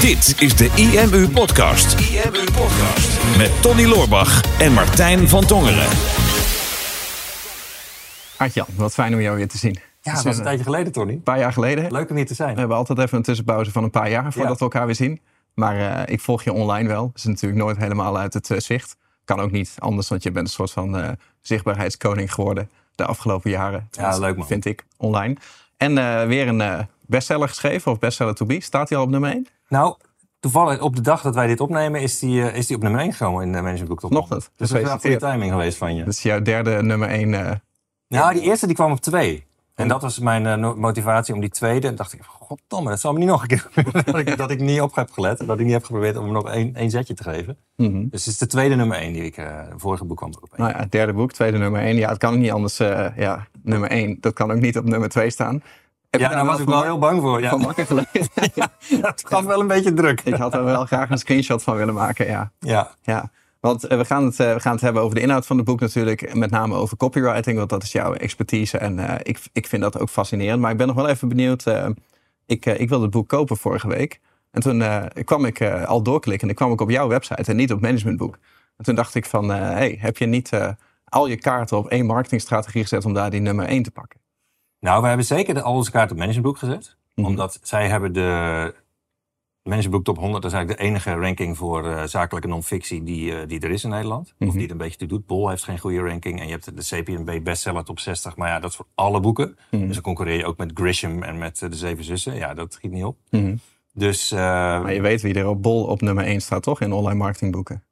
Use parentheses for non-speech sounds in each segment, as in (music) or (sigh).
Dit is de IMU Podcast. IMU Podcast. Met Tony Loorbach en Martijn van Tongeren. Artjan, wat fijn om jou weer te zien. Ja, Het dat was een een tijdje geleden, Tony. paar jaar geleden. Leuk om hier te zijn. We hebben altijd even een tussenpauze van een paar jaar voordat Ja. we elkaar weer zien. Maar eh, ik volg je online wel. Dat is natuurlijk nooit helemaal uit het eh, zicht. Kan ook niet anders, want je bent een soort van eh, zichtbaarheidskoning geworden de afgelopen jaren. Ja, leuk man. Vind ik, online. En eh, weer een eh, bestseller geschreven, of bestseller to be. Staat hij al op nummer 1? Nou, toevallig op de dag dat wij dit opnemen is die, eh, is die op nummer 1 gekomen in de Management Book Top Vanochtend. 100. Dus dat is wel goede timing geweest van je. Dat is jouw derde nummer 1. Nou, die eerste die kwam op 2. En dat was mijn eh, motivatie om die tweede. En dacht ik, goddomme, dat zal me niet nog een keer (laughs) dat, ik, dat ik niet op heb gelet. En dat ik niet heb geprobeerd om hem nog één, één zetje te geven. Dus het is de tweede nummer 1 die ik... eh vorige boek kwam er op één. Nou ja, het derde boek, tweede nummer 1. Ja, het kan niet anders. eh, ja, nummer 1, dat kan ook niet op nummer 2 staan. Heb Ja, daar was ik wel heel bang voor. Ja, van wakker gelegen. dat (laughs) gaf wel een beetje druk. Ik had er wel graag een screenshot van willen maken, ja. Ja, ja. Want eh, we, gaan het, eh, we gaan het hebben over de inhoud van het boek natuurlijk. Met name over copywriting, want dat is jouw expertise. En eh, ik, ik vind dat ook fascinerend. Maar ik ben nog wel even benieuwd. ik, ik wilde het boek kopen vorige week. En toen kwam ik al doorklikken en dan kwam ik op jouw website en niet op Managementboek. En toen dacht ik van, hey, heb je niet al je kaarten op één marketingstrategie gezet om daar die nummer 1 te pakken? Nou, we hebben zeker de, al onze kaart op Managementboek gezet. Mhm. Omdat zij hebben de Managementboek Top 100. Dat is eigenlijk de enige ranking voor eh, zakelijke non-fictie die, eh, die er is in Nederland. Of Mhm. die er een beetje toe doet. Bol heeft geen goede ranking. En je hebt de CPNB bestseller top 60. Maar ja, dat is voor alle boeken. Mhm. Dus dan concurreer je ook met Grisham en met eh, de Zeven Zussen. Ja, dat schiet niet op. Dus Maar je weet wie er op Bol op nummer 1 staat, toch? In online marketingboeken.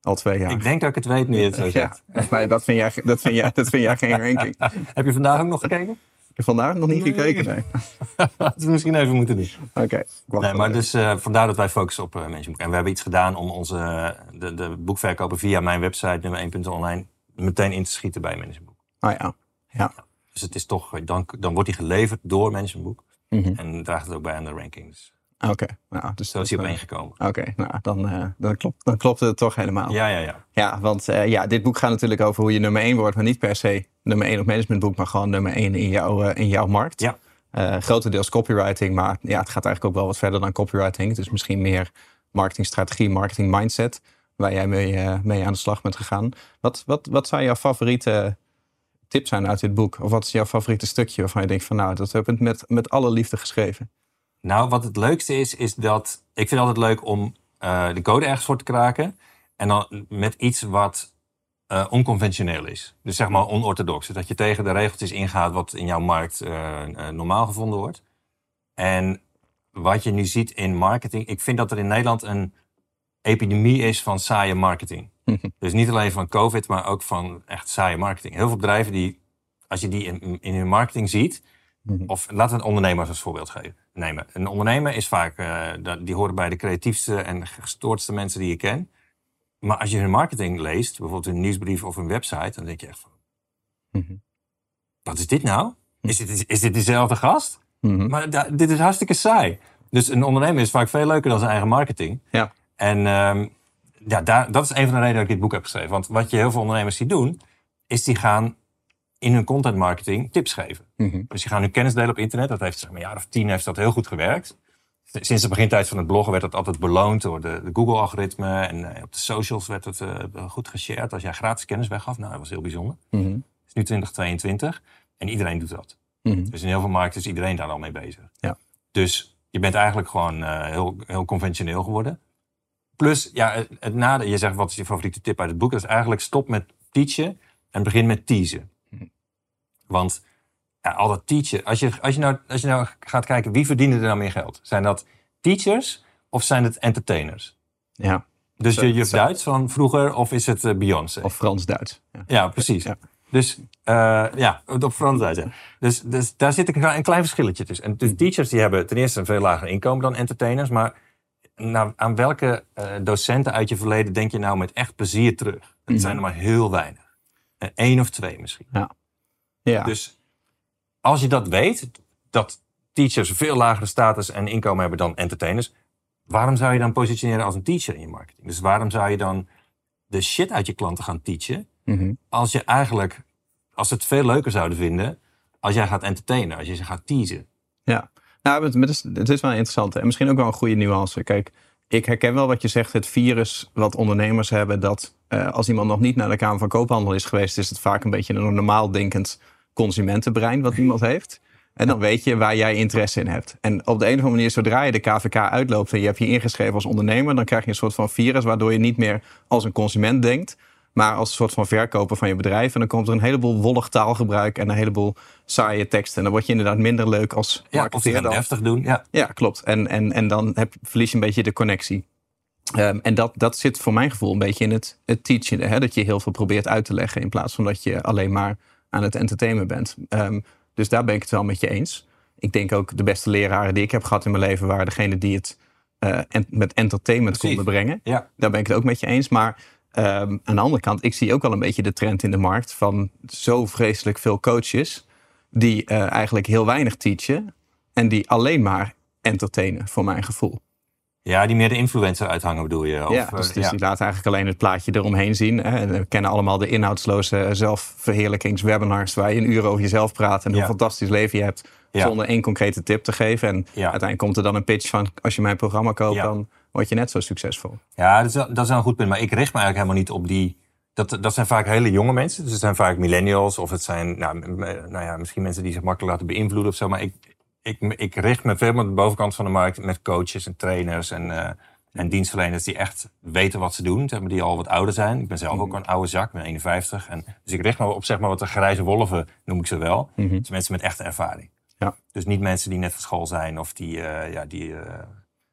Al twee jaar. ik denk dat ik het weet nu het zo ja, maar (laughs) dat vind, jij, dat, vind jij, dat vind jij geen (laughs) ranking. Heb je vandaag ook nog gekeken? Vandaag nog niet Nee. gekeken, nee. (laughs) dat we misschien even moeten doen. Oké. Nee, maar even. dus eh, vandaar dat wij focussen op uh, Managementboek. En we hebben iets gedaan om onze, eh, de, de boekverkopen via mijn website nummer 1.online meteen in te schieten bij Managementboek. Ah ja. Ja. Dus het is toch, dan, dan wordt die geleverd door Managementboek. Mhm. En draagt het ook bij aan de rankings. Oké. Nou, dus Zo is hij op eh, één gekomen. Oké, nou, dan, eh, dan, klopt, dan klopt het toch helemaal. Ja, ja, ja. Ja, want eh, ja, dit boek gaat natuurlijk over hoe je nummer 1 wordt, maar niet per se nummer 1 op managementboek, maar gewoon nummer 1 in jouw, in jouw markt. Ja. Grotendeels copywriting, maar ja, het gaat eigenlijk ook wel wat verder dan copywriting. Dus misschien meer marketingstrategie, marketing mindset, waar jij mee, mee aan de slag bent gegaan. Wat, wat, wat zou jouw favoriete tip zijn uit dit boek? Of wat is jouw favoriete stukje waarvan je denkt van nou, dat heb ik met, met alle liefde geschreven? Nou, wat het leukste is, is dat... Ik vind het altijd leuk om eh, de code ergens voor te kraken. En dan met iets wat eh, onconventioneel is. Dus zeg maar onorthodox. Dus dat je tegen de regeltjes ingaat wat in jouw markt eh, normaal gevonden wordt. En wat je nu ziet in marketing... Ik vind dat er in Nederland een epidemie is van saaie marketing. (laughs) Dus niet alleen van COVID, maar ook van echt saaie marketing. Heel veel bedrijven die, als je die in, in hun marketing ziet... Of laten we een ondernemer als voorbeeld geven. Nemen. Een ondernemer is vaak, eh, die horen bij de creatiefste en gestoordste mensen die je kent. Maar als je hun marketing leest, bijvoorbeeld een nieuwsbrief of een website, dan denk je echt van, Mhm. wat is dit nou? Is dit, is dit dezelfde gast? Mhm. Maar da- dit is hartstikke saai. Dus een ondernemer is vaak veel leuker dan zijn eigen marketing. Ja. En ehm, ja, daar, dat is een van de redenen dat ik dit boek heb geschreven. Want wat je heel veel ondernemers ziet doen, is die gaan in hun content marketing tips geven. Mhm. Dus die gaan hun kennis delen op internet. Dat heeft zeg maar, een jaar of tien heeft dat heel goed gewerkt. Sinds de begintijd van het bloggen werd dat altijd beloond door de, de Google-algoritme. En eh, op de socials werd het eh, goed geshared. Als jij gratis kennis weggaf, nou, dat was heel bijzonder. Het is nu 2022 en iedereen doet dat. Mhm. Dus in heel veel markten is iedereen daar al mee bezig. Ja. Dus je bent eigenlijk gewoon eh, heel, heel conventioneel geworden. Plus, ja, het, het nadeel, je zegt wat is je favoriete tip uit het boek? Dat is eigenlijk stop met teachen en begin met teasen. Want ja, al dat teachen, als je, als, je nou, als je nou gaat kijken wie verdienen er nou meer geld? Zijn dat teachers of zijn het entertainers? Ja. Dus je juf. Duits van vroeger of is het eh, Beyoncé? Of Frans-Duits. Ja. Ja, precies. Ja. Dus eh, ja, op Frans uit. Ja. Dus, dus daar zit een, klein- een klein verschilletje tussen. En de teachers die hebben ten eerste een veel lager inkomen dan entertainers. Maar nou, aan welke eh, docenten uit je verleden denk je nou met echt plezier terug? Dat zijn er maar heel weinig. En één of twee misschien. Ja. Dus als je dat weet, dat teachers veel lagere status en inkomen hebben dan entertainers. Waarom zou je dan positioneren als een teacher in je marketing? Dus waarom zou je dan de shit uit je klanten gaan teachen? Mhm. als je eigenlijk, als ze het veel leuker zouden vinden, als jij gaat entertainen, als je ze gaat teasen. Ja, Nou, het, het, is, het is wel interessant. En misschien ook wel een goede nuance. Kijk, ik herken wel wat je zegt. Het virus wat ondernemers hebben. Dat uh, als iemand nog niet naar de Kamer van Koophandel is geweest. Is het vaak een beetje een normaal denkend consumentenbrein wat iemand heeft. En dan weet je waar jij interesse in hebt. En op de een of andere manier, zodra je de KVK uitloopt en je hebt je ingeschreven als ondernemer, dan krijg je een soort van virus waardoor je niet meer als een consument denkt, maar als een soort van verkoper van je bedrijf. En dan komt er een heleboel wollig taalgebruik en een heleboel saaie teksten. En dan word je inderdaad minder leuk als ja, marketeer. Ja, heftig doen. Ja, ja klopt. En, en, en dan heb, verlies je een beetje de connectie. Um, en dat, dat zit voor mijn gevoel een beetje in het, het teachen. Hè? Dat je heel veel probeert uit te leggen in plaats van dat je alleen maar aan het entertainen bent. Um, dus daar ben ik het wel met je eens. Ik denk ook de beste leraren die ik heb gehad in mijn leven waren degene die het uh, met entertainment konden brengen. Ja. Daar ben ik het ook met je eens. Maar um, aan de andere kant, ik zie ook wel een beetje de trend in de markt van zo vreselijk veel coaches die uh, eigenlijk heel weinig teachen en die alleen maar entertainen, voor mijn gevoel. Ja, die meer de influencer uithangen bedoel je? Of, ja, dus, dus die laat eigenlijk alleen het plaatje eromheen zien. Hè. We kennen allemaal de inhoudsloze zelfverheerlijkingswebinars... waar je een uur over jezelf praat en hoe fantastisch leven je hebt... zonder één concrete tip te geven. En uiteindelijk komt er dan een pitch van... als je mijn programma koopt, dan word je net zo succesvol. Ja, dat is, dat is een goed punt. Maar ik richt me eigenlijk helemaal niet op die... Dat, dat zijn vaak hele jonge mensen. Dus het zijn vaak millennials of het zijn nou, nou ja, misschien mensen die zich makkelijk laten beïnvloeden of zo. Maar ik, ik, ik richt me veel meer op de bovenkant van de markt met coaches en trainers en, uh, en dienstverleners die echt weten wat ze doen, zeg maar, die al wat ouder zijn. Ik ben zelf ook mhm. een oude zak, ik ben 51. En, dus ik richt me op zeg maar, wat de grijze wolven, noem ik ze wel. Mm Dus mensen met echte ervaring. Ja. Dus niet mensen die net van school zijn of die, uh, ja, die uh,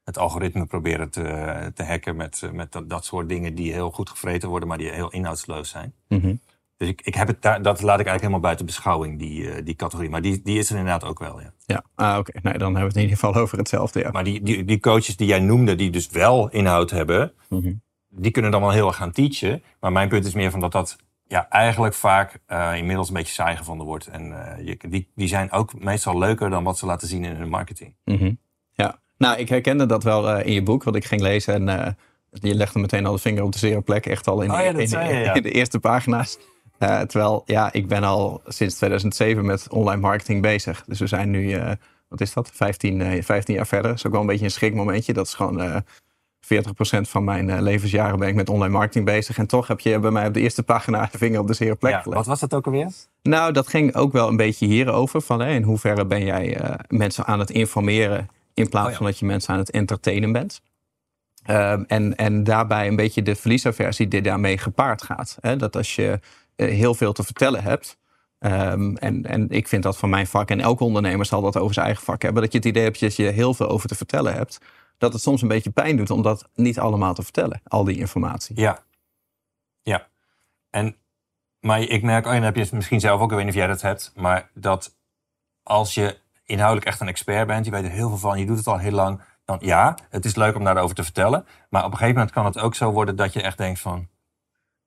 het algoritme proberen te, te hacken met, met dat, dat, soort dingen die heel goed gevreten worden, maar die heel inhoudsloos zijn. Mm dus ik, ik heb het daar, dat laat ik eigenlijk helemaal buiten beschouwing, die, uh, die categorie. Maar die, die is er inderdaad ook wel, ja. Ja, ah, oké. Nee, dan hebben we het in ieder geval over hetzelfde, ja. Maar die, die, die coaches die jij noemde, die dus wel inhoud hebben... Mm -hmm. die kunnen dan wel heel erg gaan teachen. Maar mijn punt is meer van dat dat ja, eigenlijk vaak uh, inmiddels een beetje saai gevonden wordt. En uh, je, die, die zijn ook meestal leuker dan wat ze laten zien in hun marketing. Mm -hmm. Ja, nou, ik herkende dat wel in je boek, wat ik ging lezen. En je legde meteen al de vinger op de zere plek, echt al in, oh, ja, in, je, ja. in de eerste pagina's. Uh, terwijl, ja, ik ben al sinds 2007 met online marketing bezig. Dus we zijn nu, uh, wat is dat, 15, uh, 15 jaar verder. Dat is ook wel een beetje een schrikmomentje. Dat is gewoon 40% van mijn levensjaren ben ik met online marketing bezig. En toch heb je bij mij op de eerste pagina (laughs) de vinger op de zere plek ja, Wat was dat ook alweer? Nou, dat ging ook wel een beetje hierover. Van, in hoeverre ben jij mensen aan het informeren in plaats oh, ja. van dat je mensen aan het entertainen bent. Um, en, en daarbij een beetje de verliesaversie die daarmee gepaard gaat. Hè? Dat als je eh, heel veel te vertellen hebt. Um, en, en ik vind dat van mijn vak, en elke ondernemer zal dat over zijn eigen vak hebben, dat je het idee hebt dat je heel veel over te vertellen hebt. Dat het soms een beetje pijn doet om dat niet allemaal te vertellen, al die informatie. Ja, ja. En, maar ik merk, en heb je misschien zelf ook, ik weet niet of jij dat hebt, maar dat als je inhoudelijk echt een expert bent, je weet er heel veel van, je doet het al heel lang, dan ja, het is leuk om daarover te vertellen. Maar op een gegeven moment kan het ook zo worden dat je echt denkt van,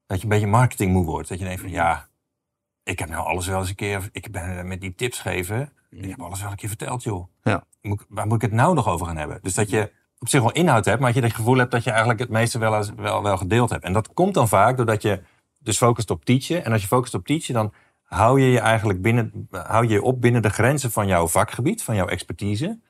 dat je een beetje marketingmoe wordt. Dat je denkt van ja, ik heb nou alles wel eens een keer, ik ben met die tips geven, ik heb alles wel een keer verteld joh. Ja. Moet, waar moet ik het nou nog over gaan hebben? Dus dat je op zich wel inhoud hebt, maar dat je het gevoel hebt dat je eigenlijk het meeste wel, eens, wel, wel gedeeld hebt. En dat komt dan vaak doordat je dus focust op teachen. En als je focust op teachen, dan hou je je eigenlijk binnen, hou je, je op binnen de grenzen van jouw vakgebied, van jouw expertise.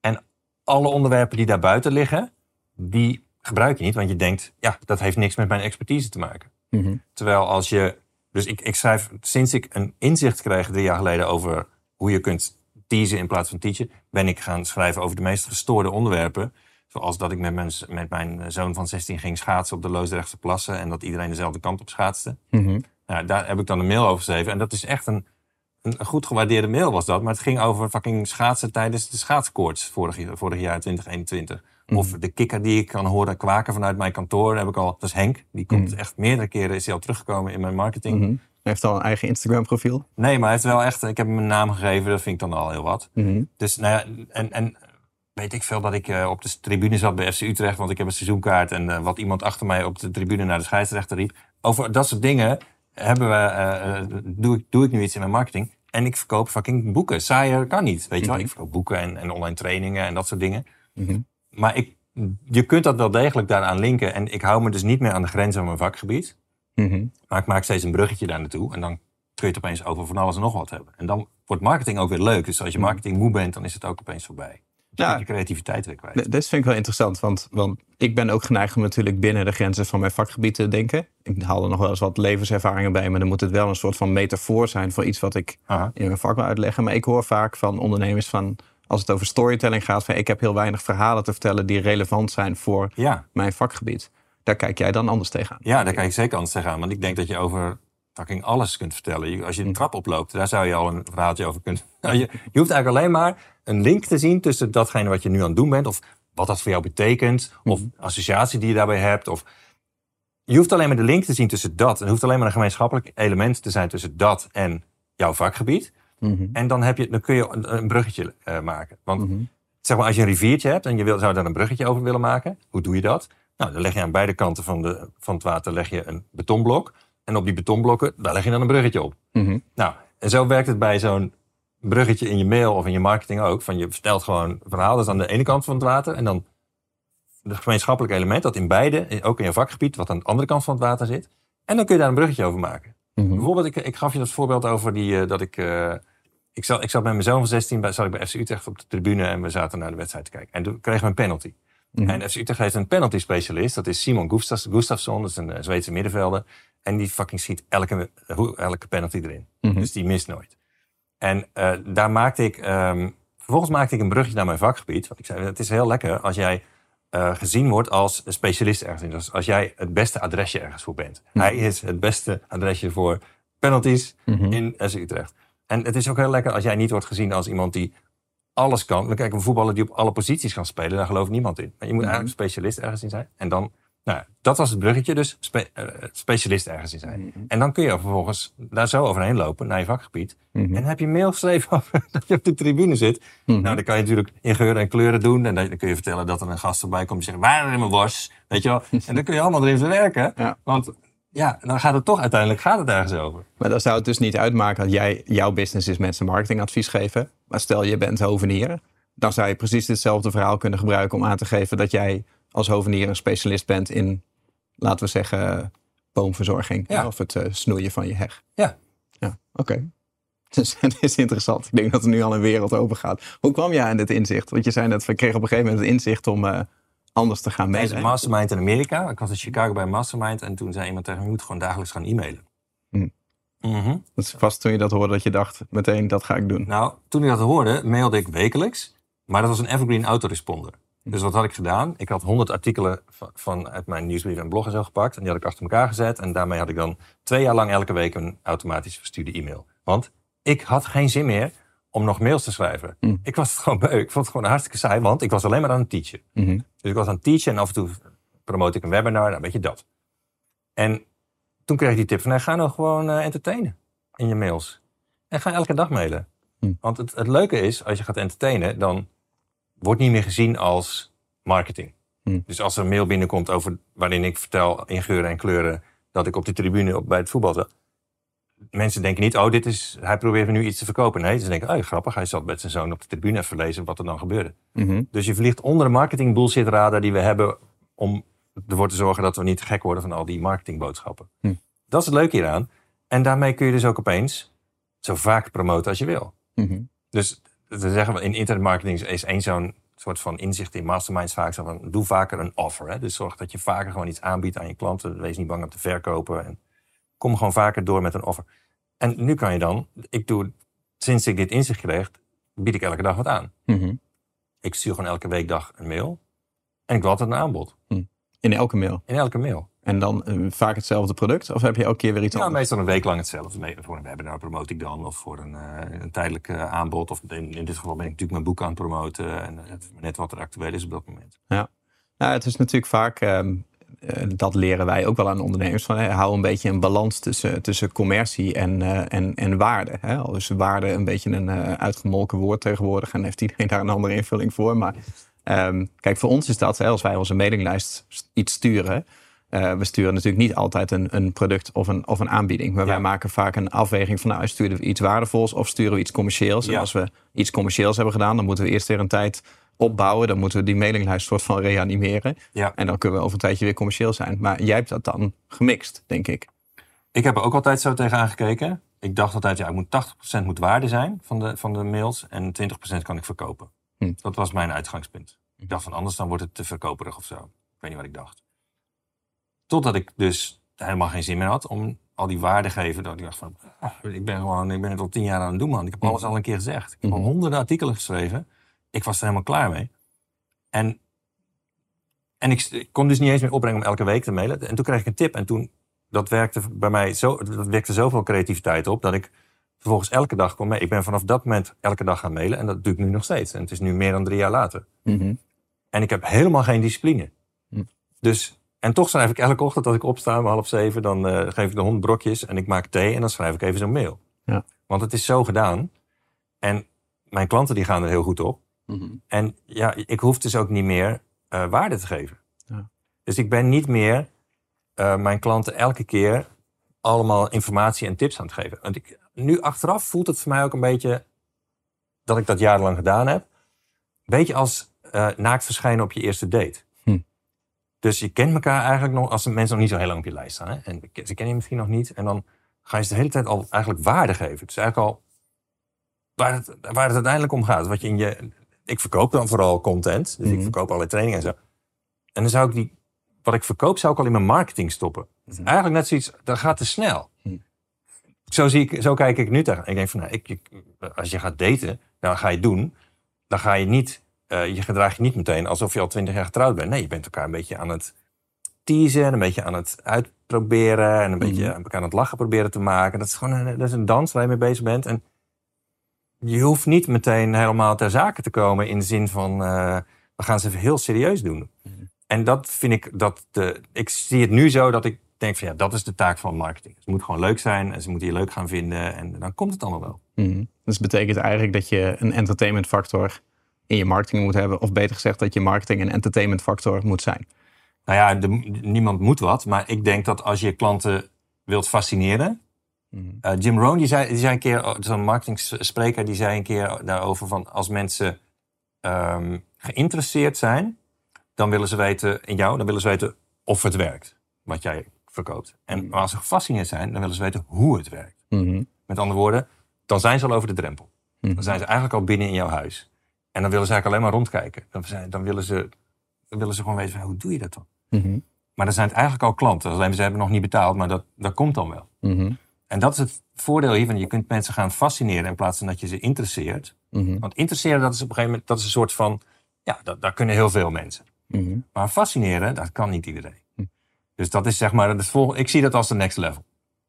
En alle onderwerpen die daar buiten liggen, die gebruik je niet, want je denkt, ja, dat heeft niks met mijn expertise te maken. Mhm. Terwijl als je, dus ik, ik schrijf, sinds ik een inzicht kreeg drie jaar geleden over hoe je kunt teasen in plaats van teachen, ben ik gaan schrijven over de meest gestoorde onderwerpen. Zoals dat ik met mijn, met mijn zoon van 16 ging schaatsen op de Loosdrechtse plassen en dat iedereen dezelfde kant op schaatste. Mhm. Nou, daar heb ik dan een mail over geschreven en dat is echt een, een goed gewaardeerde mail was dat. Maar het ging over fucking schaatsen tijdens de schaatskoorts vorig, vorig jaar 2021. Of mhm. de kikker die ik kan horen kwaken vanuit mijn kantoor. heb ik al, dat is Henk. Die komt mhm. echt meerdere keren, is hij al teruggekomen in mijn marketing. Mm Hij heeft al een eigen Instagram profiel? Nee, maar hij heeft wel echt, ik heb hem een naam gegeven. Dat vind ik dan al heel wat. Mhm. Dus nou ja, en, en weet ik veel dat ik uh, op de tribune zat bij FC Utrecht. Want ik heb een seizoenkaart. En uh, wat iemand achter mij op de tribune naar de scheidsrechter riep. Over dat soort dingen hebben we, uh, doe, ik, doe ik nu iets in mijn marketing. En ik verkoop fucking boeken. Saaier kan niet, weet je wel. Ik verkoop boeken en, en online trainingen en dat soort dingen. Maar ik je kunt dat wel degelijk daaraan linken. En ik hou me dus niet meer aan de grenzen van mijn vakgebied. Mhm. Maar ik maak steeds een bruggetje daar naartoe. En dan kun je het opeens over van alles en nog wat hebben. En dan wordt marketing ook weer leuk. Dus als je marketing moe bent, dan is het ook opeens voorbij. Dus Ja. je creativiteit weer kwijt. D- Dit vind ik wel interessant, want, want ik ben ook geneigd om natuurlijk binnen de grenzen van mijn vakgebied te denken. Ik haal er nog wel eens wat levenservaringen bij, maar dan moet het wel een soort van metafoor zijn voor iets wat ik Aha. in mijn vak wil uitleggen. Maar ik hoor vaak van ondernemers van, als het over storytelling gaat, van ik heb heel weinig verhalen te vertellen die relevant zijn voor Ja. mijn vakgebied. Daar kijk jij dan anders tegenaan. ja, daar kan ik zeker anders tegenaan. Want ik denk dat je over fucking alles kunt vertellen. Als je een trap oploopt, daar zou je al een verhaaltje over kunnen. (laughs) Nou, je, je hoeft eigenlijk alleen maar een link te zien tussen datgene wat je nu aan het doen bent. Of wat dat voor jou betekent. Of associatie die je daarbij hebt. Of je hoeft alleen maar de link te zien tussen dat. En er hoeft alleen maar een gemeenschappelijk element te zijn tussen dat en jouw vakgebied. Mhm. En dan, heb je, dan kun je een, bruggetje eh, maken. Want Mhm. zeg maar, als je een riviertje hebt en je wil, zou daar een bruggetje over willen maken, hoe doe je dat? Nou, dan leg je aan beide kanten van, de, van het water leg je een betonblok. En op die betonblokken, daar leg je dan een bruggetje op. Mhm. Nou, en zo werkt het bij zo'n bruggetje in je mail of in je marketing ook. Van je vertelt gewoon verhaal, dat is aan de ene kant van het water. En dan het gemeenschappelijke element dat in beide, ook in je vakgebied, wat aan de andere kant van het water zit. En dan kun je daar een bruggetje over maken. Bijvoorbeeld, ik, ik gaf je dat voorbeeld over die, eh, dat ik... eh, ik, zat, ik zat met zoon van 16, bij, zat ik bij FC Utrecht op de tribune en we zaten naar de wedstrijd te kijken. En toen kregen we een penalty. Mhm. En FC Utrecht heeft een penalty specialist, dat is Simon Gustafs- Gustafsson, dat is een eh, Zweedse middenvelder. En die fucking schiet elke, elke penalty erin. Mhm. Dus die mist nooit. En eh, daar maakte ik, ehm, vervolgens maakte ik een brugje naar mijn vakgebied. Want ik zei, het is heel lekker als jij eh, gezien wordt als een specialist ergens in. Dus als jij het beste adresje ergens voor bent. Hij is het beste adresje voor penalties Mhm. in FC Utrecht. En het is ook heel lekker als jij niet wordt gezien als iemand die alles kan. Dan kijk, een voetballer die op alle posities kan spelen, daar gelooft niemand in. Maar je moet Mhm. eigenlijk specialist ergens in zijn. En dan, nou, ja, dat was het bruggetje, dus spe- eh, specialist ergens in zijn. Mhm. En dan kun je vervolgens daar zo overheen lopen naar je vakgebied. Mhm. En dan heb je mail geschreven (laughs) over dat je op de tribune zit. Nou, dan kan je natuurlijk in geuren en kleuren doen. En dan kun je vertellen dat er een gast erbij komt die zegt, waar is mijn worst? Weet je wel? (laughs) En dan kun je allemaal erin verwerken. Ja. Want ja, dan gaat het toch uiteindelijk gaat het ergens over. Maar dan zou het dus niet uitmaken dat jij, jouw business is mensen marketingadvies geven. Maar stel je bent hovenier, dan zou je precies ditzelfde verhaal kunnen gebruiken om aan te geven dat jij als hovenier een specialist bent in, laten we zeggen, boomverzorging. Ja. Of het eh, snoeien van je heg. Ja. Ja, oké. (laughs) Dus het is interessant. Ik denk dat er nu al een wereld open gaat. Hoe kwam jij aan dit inzicht? Want je zei net, we kregen op een gegeven moment het inzicht om eh, anders te gaan Deze mailen. mastermind in Amerika. Ik was in Chicago bij een mastermind. En toen zei iemand tegen me, je moet gewoon dagelijks gaan e-mailen. Hm. Mhm. Dat is vast toen je dat hoorde dat je dacht, meteen dat ga ik doen. Nou, toen ik dat hoorde, mailde ik wekelijks. Maar dat was een evergreen autoresponder. Dus wat had ik gedaan? Ik had 100 artikelen van, van uit mijn nieuwsbrief en blog en zo gepakt. En die had ik achter elkaar gezet. En daarmee had ik dan twee jaar lang elke week een automatisch verstuurde e-mail. Want ik had geen zin meer om nog mails te schrijven. Hm. Ik was het gewoon beu. Ik vond het gewoon hartstikke saai, want ik was alleen maar aan het teachen. Mhm. Dus ik was aan het teachen en af en toe promote ik een webinar, nou weet je dat. En toen kreeg ik die tip van, ga nou gewoon eh, entertainen in je mails. En ga elke dag mailen. Hm. Want het, het leuke is, als je gaat entertainen, dan wordt niet meer gezien als marketing. Hm. Dus als er een mail binnenkomt over waarin ik vertel in geuren en kleuren dat ik op de tribune op, bij het voetbal zat. Mensen denken niet, oh, dit is, hij probeert nu iets te verkopen. Nee, ze denken, oh, grappig, hij zat met zijn zoon op de tribune even lezen wat er dan gebeurde. Mhm. Dus je vliegt onder de marketing bullshit radar die we hebben om ervoor te zorgen dat we niet gek worden van al die marketingboodschappen. Hm. Dat is het leuke hieraan. En daarmee kun je dus ook opeens zo vaak promoten als je wil. Mhm. Dus te zeggen we in internetmarketing is één zo'n soort van inzicht in masterminds vaak zo van doe vaker een offer. Hè? Dus zorg dat je vaker gewoon iets aanbiedt aan je klanten. Wees niet bang om te verkopen. En kom gewoon vaker door met een offer. En nu kan je dan, ik doe, sinds ik dit inzicht kreeg, bied ik elke dag wat aan. Mhm. Ik stuur gewoon elke weekdag een mail. En ik wil altijd een aanbod. In elke mail. In elke mail. En dan eh, vaak hetzelfde product? Of heb je elke keer weer iets Ja, anders? meestal een week lang hetzelfde. Voor een webinar promote ik dan. Of voor een, eh, een tijdelijk eh, aanbod. Of in, in dit geval ben ik natuurlijk mijn boek aan het promoten. En net wat er actueel is op dat moment. Nou, het is natuurlijk vaak, ehm, eh, dat leren wij ook wel aan ondernemers, van, hè, hou een beetje een balans tussen, tussen commercie en, eh, en, en waarde. Hè? Al is waarde een beetje een eh, uitgemolken woord tegenwoordig en heeft iedereen daar een andere invulling voor. Maar ehm, kijk, voor ons is dat, hè, als wij onze mailinglijst st- iets sturen, eh, we sturen natuurlijk niet altijd een, een product of een, of een aanbieding. Maar Ja. wij maken vaak een afweging van, nou, sturen we iets waardevols of sturen we iets commercieels. En als we iets commercieels hebben gedaan, dan moeten we eerst weer een tijd opbouwen. Dan moeten we die mailinglijst soort van reanimeren. Ja. En dan kunnen we over een tijdje weer commercieel zijn. Maar jij hebt dat dan gemixt, denk ik. Ik heb er ook altijd zo tegenaan gekeken. ik dacht altijd, ja, ik moet 80% moet waarde zijn van de, van de mails en 20% kan ik verkopen. Hm. Dat was mijn uitgangspunt. Ik dacht van anders dan wordt het te verkoperig of zo. Ik weet niet wat ik dacht. Totdat ik dus helemaal geen zin meer had om al die waarde te geven. Dat ik dacht van, ah, ik ben gewoon, ik ben het al tien jaar aan het doen man. Ik heb Hm. alles al een keer gezegd. Ik heb al honderden artikelen geschreven. Ik was er helemaal klaar mee. En, en ik, ik kon dus niet eens meer opbrengen om elke week te mailen. En toen kreeg ik een tip en toen, dat werkte bij mij zo, dat wekte zoveel creativiteit op dat ik vervolgens elke dag kon mee. Ik ben vanaf dat moment elke dag gaan mailen en dat doe ik nu nog steeds. En het is nu meer dan drie jaar later. Mhm. En ik heb helemaal geen discipline. Hm. Dus, en toch schrijf ik elke ochtend als ik opsta om half zeven, dan eh, geef ik de hond brokjes en ik maak thee en dan schrijf ik even zo'n mail. Ja. Want het is zo gedaan. En mijn klanten die gaan er heel goed op. Mhm. En ja, ik hoef dus ook niet meer eh, waarde te geven. Ja. Dus ik ben niet meer eh, mijn klanten elke keer allemaal informatie en tips aan het geven. Want ik, nu achteraf voelt het voor mij ook een beetje dat ik dat jarenlang gedaan heb. Beetje als eh, naakt verschijnen op je eerste date. Hm. Dus je kent elkaar eigenlijk nog, als de mensen nog niet zo heel lang op je lijst staan. Hè? En ze kennen je misschien nog niet. En dan ga je ze de hele tijd al eigenlijk waarde geven. Het is eigenlijk al waar het, waar het uiteindelijk om gaat. Wat je in je, ik verkoop dan vooral content. Dus ik Mhm. verkoop allerlei trainingen en zo. En dan zou ik die, wat ik verkoop, zou ik al in mijn marketing stoppen. Is eigenlijk net zoiets, dat gaat te snel. Mhm. Zo, zie ik, zo kijk ik nu tegen. Ik denk van, nou, ik, ik- als je gaat daten, dan ga je doen. Dan ga je niet, eh, je gedraagt je niet meteen alsof je al twintig jaar getrouwd bent. Nee, je bent elkaar een beetje aan het teasen, een beetje aan het uitproberen en een beetje Mhm. aan elkaar aan het lachen proberen te maken. Dat is gewoon een, dat is een dans waar je mee bezig bent. En je hoeft niet meteen helemaal ter zake te komen in de zin van eh, we gaan ze even heel serieus doen. Mhm. En dat vind ik dat de. Ik zie het nu zo dat ik denk van ja, dat is de taak van marketing. Het moet gewoon leuk zijn en ze moeten je leuk gaan vinden en dan komt het allemaal wel. Mhm. Dus dat betekent eigenlijk dat je een entertainment factor in je marketing moet hebben. Of beter gezegd dat je marketing een entertainment factor moet zijn. Nou ja, de- niemand moet wat, maar ik denk dat als je klanten wilt fascineren. Mhm. Eh, Jim Rohn, die zei, die zei een keer, oh, zo'n marketingspreker, die zei een keer daarover van als mensen ehm, geïnteresseerd zijn, dan willen ze weten in jou, dan willen ze weten of het werkt, wat jij verkoopt. En als ze gefascineerd zijn, dan willen ze weten hoe het werkt. Mhm. Met andere woorden, dan zijn ze al over de drempel. Mhm. Dan zijn ze eigenlijk al binnen in jouw huis. En dan willen ze eigenlijk alleen maar rondkijken. Dan, dan, willen, ze, dan willen ze gewoon weten, van, hoe doe je dat dan? Mhm. Maar dan zijn het eigenlijk al klanten. Alleen ze hebben nog niet betaald, maar dat, dat komt dan wel. En dat is het voordeel hiervan. Je kunt mensen gaan fascineren in plaats van dat je ze interesseert. Mhm. Want interesseren, dat is op een gegeven moment dat is een soort van... Ja, dat, daar kunnen heel veel mensen. Mhm. Maar fascineren, dat kan niet iedereen. Hm. Dus dat is zeg maar, dat is vol, ik zie dat als de next level.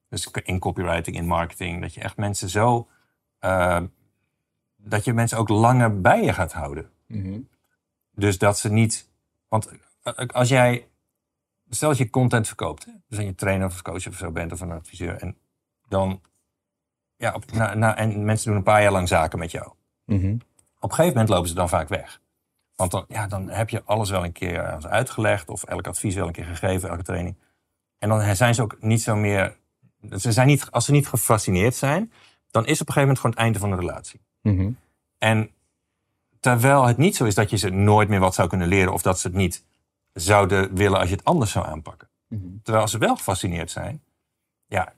Dus in copywriting, in marketing, dat je echt mensen zo... eh, dat je mensen ook langer bij je gaat houden. Mhm. Dus dat ze niet. Want eh, als jij. Stel dat je content verkoopt. hè, Dus dat je trainer of coach of zo bent of een adviseur. En dan. Ja, op, na, na- en mensen doen een paar jaar lang zaken met jou. Mhm. Op een gegeven moment lopen ze dan vaak weg. Want dan, ja, dan heb je alles wel een keer uitgelegd. Of elk advies wel een keer gegeven, elke training. En dan zijn ze ook niet zo meer. Ze zijn niet, als ze niet gefascineerd zijn, dan is op een gegeven moment gewoon het einde van de relatie. Mhm. En terwijl het niet zo is dat je ze nooit meer wat zou kunnen leren of dat ze het niet zouden willen als je het anders zou aanpakken. Mhm. Terwijl ze wel gefascineerd zijn. Ja,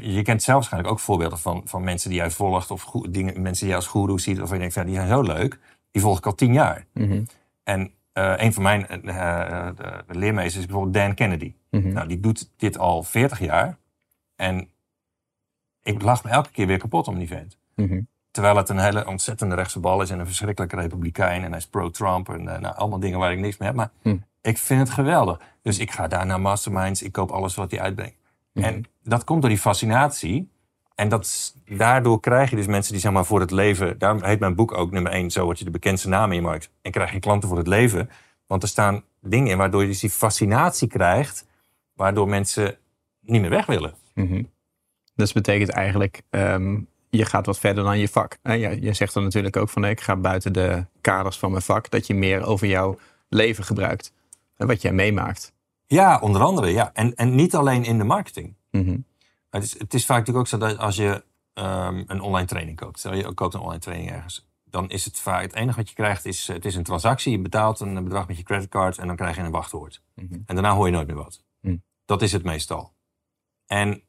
je kent zelf waarschijnlijk ook voorbeelden van, van mensen die jij volgt of dingen, mensen die jij als guru ziet. Of je denkt, ja, die zijn zo leuk. Die volg ik al tien jaar. Mhm. En eh, een van mijn eh, eh, de, de leermeesters is bijvoorbeeld Dan Kennedy. Mhm. Nou, die doet dit al 40 jaar. En ik lach me elke keer weer kapot om die vent. Mhm. Terwijl het een hele ontzettende rechtse bal is en een verschrikkelijke republikein. En hij is pro-Trump en nou, allemaal dingen waar ik niks mee heb. Maar ik vind het geweldig. Dus ik ga daar naar masterminds. Ik koop alles wat hij uitbrengt. Mhm. En dat komt door die fascinatie. En dat, daardoor krijg je dus mensen die zeg maar voor het leven... Daarom heet mijn boek ook nummer één. Zo word je de bekendste naam in je markt. En krijg je klanten voor het leven. Want er staan dingen in waardoor je dus die fascinatie krijgt. Waardoor mensen niet meer weg willen. Mhm. Dus betekent eigenlijk, ehm, je gaat wat verder dan je vak. Je zegt dan natuurlijk ook van, ik ga buiten de kaders van mijn vak. Dat je meer over jouw leven gebruikt. En wat jij meemaakt. Ja, onder andere. Ja. En, en niet alleen in de marketing. Mhm. Het is, het is vaak natuurlijk ook zo dat als je ehm, een online training koopt. Stel je koopt een online training ergens. Dan is het vaak, het enige wat je krijgt is, het is een transactie. Je betaalt een bedrag met je creditcard en dan krijg je een wachtwoord. Mhm. En daarna hoor je nooit meer wat. Hm. Dat is het meestal. En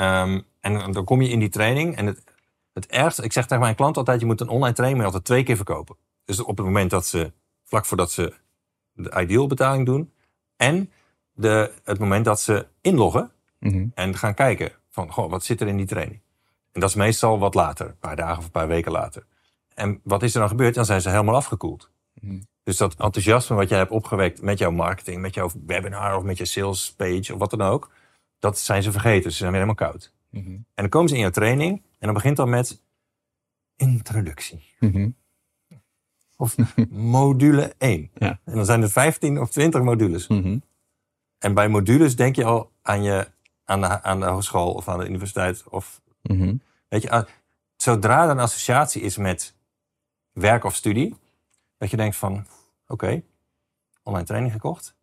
Ehm, en dan kom je in die training. En het, het ergste, ik zeg tegen mijn klant altijd: je moet een online training altijd twee keer verkopen. Dus op het moment dat ze, vlak voordat ze de ideal betaling doen. En de, het moment dat ze inloggen Mhm. en gaan kijken van goh, wat zit er in die training. En dat is meestal wat later, een paar dagen of een paar weken later. En wat is er dan gebeurd? Dan zijn ze helemaal afgekoeld. Mhm. Dus dat enthousiasme wat jij hebt opgewekt met jouw marketing, met jouw webinar of met je sales page of wat dan ook, dat zijn ze vergeten. Ze zijn weer helemaal koud. Mhm. En dan komen ze in jouw training en dan begint dan met introductie. Mhm. Of module 1. Ja. En dan zijn er 15 of 20 modules. Mhm. En bij modules denk je al aan, je, aan, de, aan de hogeschool of aan de universiteit. Of, Mhm. weet je, ah, zodra er een associatie is met werk of studie, dat je denkt van, oké, online training gekocht.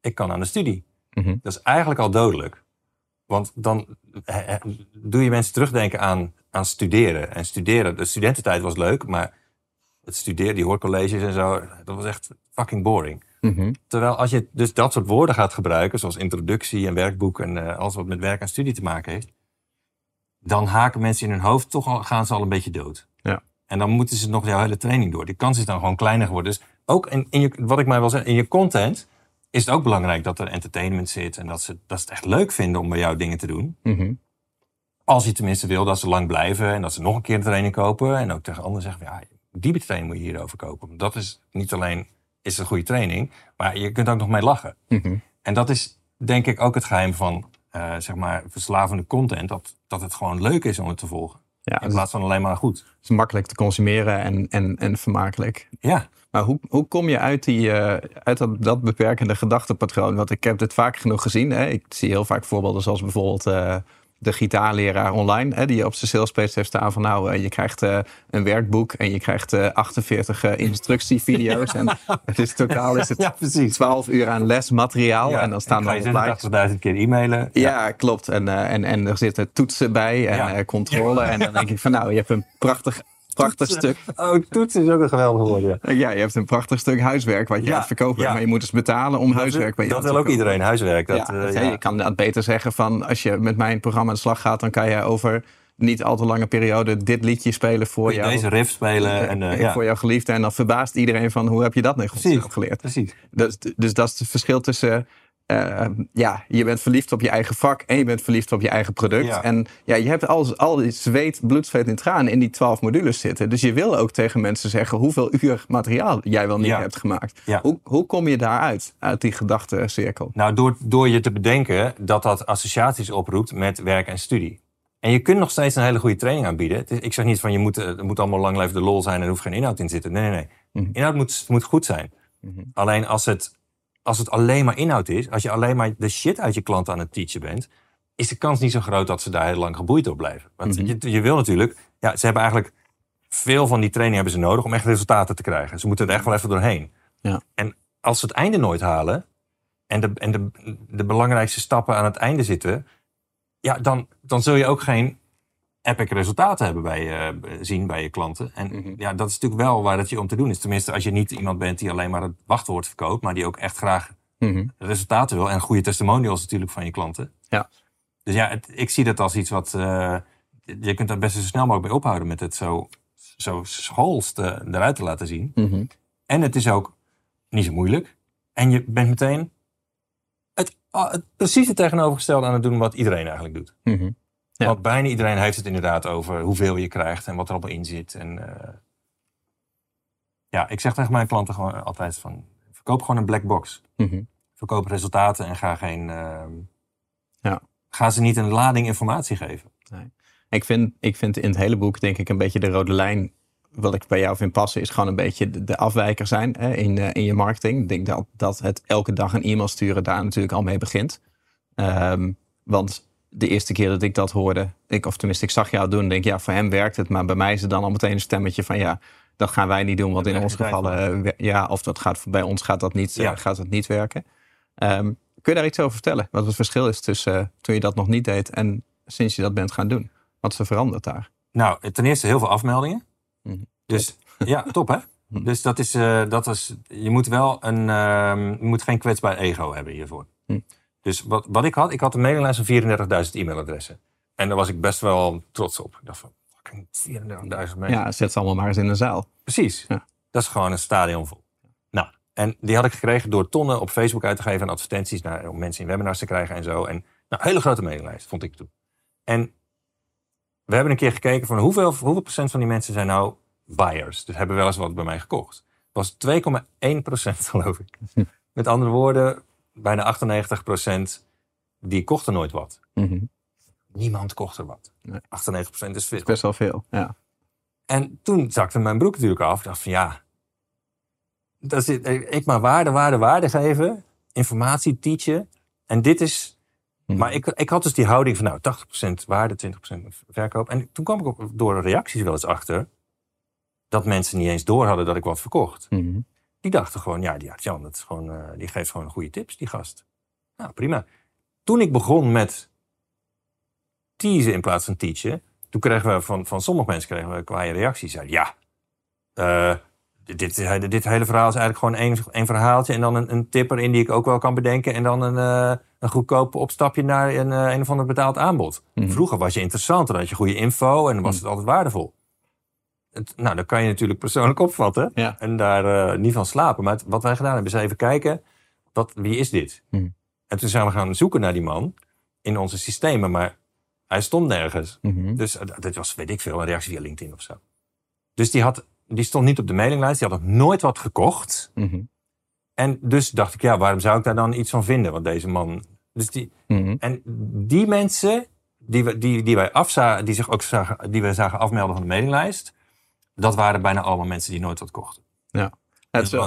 Ik kan aan de studie. Mhm. Dat is eigenlijk al dodelijk. Want dan doe je mensen terugdenken aan, aan studeren. En studeren, de studententijd was leuk, maar het studeren, die hoorcolleges en zo, dat was echt fucking boring. Mhm. Terwijl als je dus dat soort woorden gaat gebruiken, zoals introductie en werkboek en eh, alles wat met werk en studie te maken heeft, dan haken mensen in hun hoofd toch al, gaan ze al een beetje dood. Ja. En dan moeten ze nog jouw hele training door. Die kans is dan gewoon kleiner geworden. Dus ook in, in je, wat ik maar wil zeggen, in je content is het ook belangrijk dat er entertainment zit en dat ze, dat ze het echt leuk vinden om bij jou dingen te doen. Mhm. Als je tenminste wil dat ze lang blijven en dat ze nog een keer een training kopen. En ook tegen anderen zeggen, ja, die training moet je hierover kopen. Dat is niet alleen is het een goede training, maar je kunt ook nog mee lachen. Mhm. En dat is denk ik ook het geheim van eh, zeg maar verslavende content. Dat, dat het gewoon leuk is om het te volgen. Ja, In het plaats van alleen maar goed. is makkelijk te consumeren en, en, en vermakelijk. Ja, Maar hoe, hoe kom je uit, die, eh, uit dat, dat beperkende gedachtepatroon? Want ik heb dit vaak genoeg gezien. Hè? Ik zie heel vaak voorbeelden zoals bijvoorbeeld eh, de gitaarleraar online. Hè? Die op zijn salespage heeft staan van nou, eh, je krijgt eh, een werkboek en je krijgt eh, 48 eh, instructievideo's. (laughs) En het is totaal is het ja precies. 12 uur aan lesmateriaal. Ja, en dan staan er je 86.000 keer e-mailen. Ja, klopt. En, en, en er zitten toetsen bij en controle. En dan denk ik van nou, je hebt een prachtig, prachtig stuk. Oh, toetsen is ook een geweldig woord. Ja. Ja, je hebt een prachtig stuk huiswerk wat je Ja, aan het verkopen ja. Maar je moet dus betalen om huiswerk bij je dat wil ook iedereen, huiswerk. Dat, eh, dat- ja. Je kan inderdaad beter zeggen van als je met mijn programma aan de slag gaat, dan kan je over niet al te lange periode dit liedje spelen voor jou. Deze riff spelen. En, eh, eh, ja. Voor jouw geliefde. En dan verbaast iedereen van hoe heb je dat nou geleerd? Precies. Dus, dus dat is het verschil tussen. Eh, ja, je bent verliefd op je eigen vak en je bent verliefd op je eigen product. Ja. En ja, je hebt al, al die zweet, bloed, zweet en tranen in die twaalf modules zitten. Dus je wil ook tegen mensen zeggen hoeveel uur materiaal jij wel niet Ja. hebt gemaakt. Ja. Hoe, hoe kom je daaruit, uit die gedachtencirkel? Nou, door, door je te bedenken dat dat associaties oproept met werk en studie. En je kunt nog steeds een hele goede training aanbieden. Is- Ik zeg niet van je moet, eh, het moet allemaal lang leven de lol zijn en er hoeft geen inhoud in te zitten. Nee, nee, nee. Mhm. Inhoud moet, moet goed zijn. Mhm. Alleen als het, als het alleen maar inhoud is, als je alleen maar de shit uit je klant aan het teachen bent, is de kans niet zo groot dat ze daar heel lang geboeid op blijven. Want Mhm. je, je wil natuurlijk, ja, ze hebben eigenlijk veel van die training hebben ze nodig om echt resultaten te krijgen. Ze moeten er echt wel even doorheen. Ja. En als ze het einde nooit halen en de, en de, de belangrijkste stappen aan het einde zitten, ja, dan, dan zul je ook geen epic resultaten hebben bij je, zien bij je klanten. En Mhm. ja, dat is natuurlijk wel waar het je om te doen is. Tenminste, als je niet iemand bent die alleen maar het wachtwoord verkoopt, maar die ook echt graag Mhm. resultaten wil en goede testimonials natuurlijk van je klanten. Ja. Dus ja, het- ik zie dat als iets wat eh, je kunt daar best zo snel mogelijk mee ophouden met het zo, zo schools te- eruit te laten zien. Mhm. En het is ook niet zo moeilijk. En je bent meteen het, ah, het precies het tegenovergestelde aan het doen wat iedereen eigenlijk doet. Ja. Want bijna iedereen heeft het inderdaad over hoeveel je krijgt en wat er allemaal in zit. En, eh, ja, ik zeg tegen mijn klanten gewoon altijd van, verkoop gewoon een black box. Mhm. Verkoop resultaten en ga geen... ehm, Ja. Ga ze niet een lading informatie geven. Ik vind, ik vind in het hele boek, denk ik, een beetje de rode lijn. Wat ik bij jou vind passen, is gewoon een beetje de, de afwijker zijn hè, in, eh, in je marketing. Ik denk dat, dat het elke dag een e-mail sturen daar natuurlijk al mee begint. Ehm, want de eerste keer dat ik dat hoorde, ik, of tenminste, ik zag jou doen, denk ik, ja, voor hem werkt het. Maar bij mij is het dan al meteen een stemmetje van, ja, dat gaan wij niet doen. Want in ons geval, eh, ja, of dat gaat bij ons gaat dat niet, eh, gaat dat niet werken. Ehm, kun je daar iets over vertellen? Wat het verschil is tussen eh, toen je dat nog niet deed en sinds je dat bent gaan doen? Wat is er veranderd daar? Nou, ten eerste heel veel afmeldingen. Mhm. Dus ja, top hè? (laughs) Mhm. Dus dat is, dat is, je moet wel een, ehm, je moet geen kwetsbaar ego hebben hiervoor. Mhm. Dus wat, wat ik had, ik had een mailinglijst van 34.000 e-mailadressen. En daar was ik best wel trots op. Ik dacht van, fucking 34.000 mensen. Ja, zet ze allemaal maar eens in een zaal. Precies. Ja. Dat is gewoon een stadion vol. Nou, en die had ik gekregen door tonnen op Facebook uit te geven en advertenties naar, om mensen in webinars te krijgen en zo. En nou, hele grote mailinglijst, vond ik toen. En we hebben een keer gekeken van hoeveel, hoeveel procent van die mensen zijn nou buyers. Dus hebben wel eens wat bij mij gekocht. Was 2,1 procent, geloof ik. (laughs) Met andere woorden, bijna 98 procent die kochten nooit wat. Mhm. Niemand kocht er wat. Nee. 98 procent is veel. Best wel veel. Ja. En toen zakte mijn broek natuurlijk af. Ik dacht van ja, dat is, ik maar waarde, waarde, waarde geven. Informatie, teachen. En dit is... Mhm. Maar ik, ik had dus die houding van nou 80% waarde, 20% verkoop. En toen kwam ik op, door reacties wel eens achter... dat mensen niet eens door hadden dat ik wat verkocht. Mhm. Die dachten gewoon, ja, die, Jan, dat is gewoon, eh, die geeft gewoon goede tips, die gast. Nou, prima. Toen ik begon met teasen in plaats van teachen, toen kregen we van, van sommige mensen kregen we kwaaie reacties. Zeiden, ja, eh, dit, dit, dit hele verhaal is eigenlijk gewoon één, één verhaaltje en dan een, een tip erin die ik ook wel kan bedenken en dan een, eh, een goedkoop opstapje naar een, een of ander betaald aanbod. Mhm. Vroeger was je interessant, dan had je goede info en dan was het altijd waardevol. Het, nou, dat kan je natuurlijk persoonlijk opvatten Ja. en daar eh, niet van slapen. Maar het- wat wij gedaan hebben, is even kijken, wat, wie is dit? Hmm. En toen zijn we gaan zoeken naar die man in onze systemen, maar hij stond nergens. Mhm. Dus eh, dit was, weet ik veel, een reactie via LinkedIn of zo. Dus die, had, die stond niet op de mailinglijst, die had nog nooit wat gekocht. Mhm. En dus dacht ik, ja, waarom zou ik daar dan iets van vinden? Want deze man... Dus die, Mhm. en die mensen die, we, die, die wij afzagen, die zich ook zagen, die we zagen afmelden van de mailinglijst, dat waren bijna allemaal mensen die nooit wat kochten. Ja. Dus Het is wel.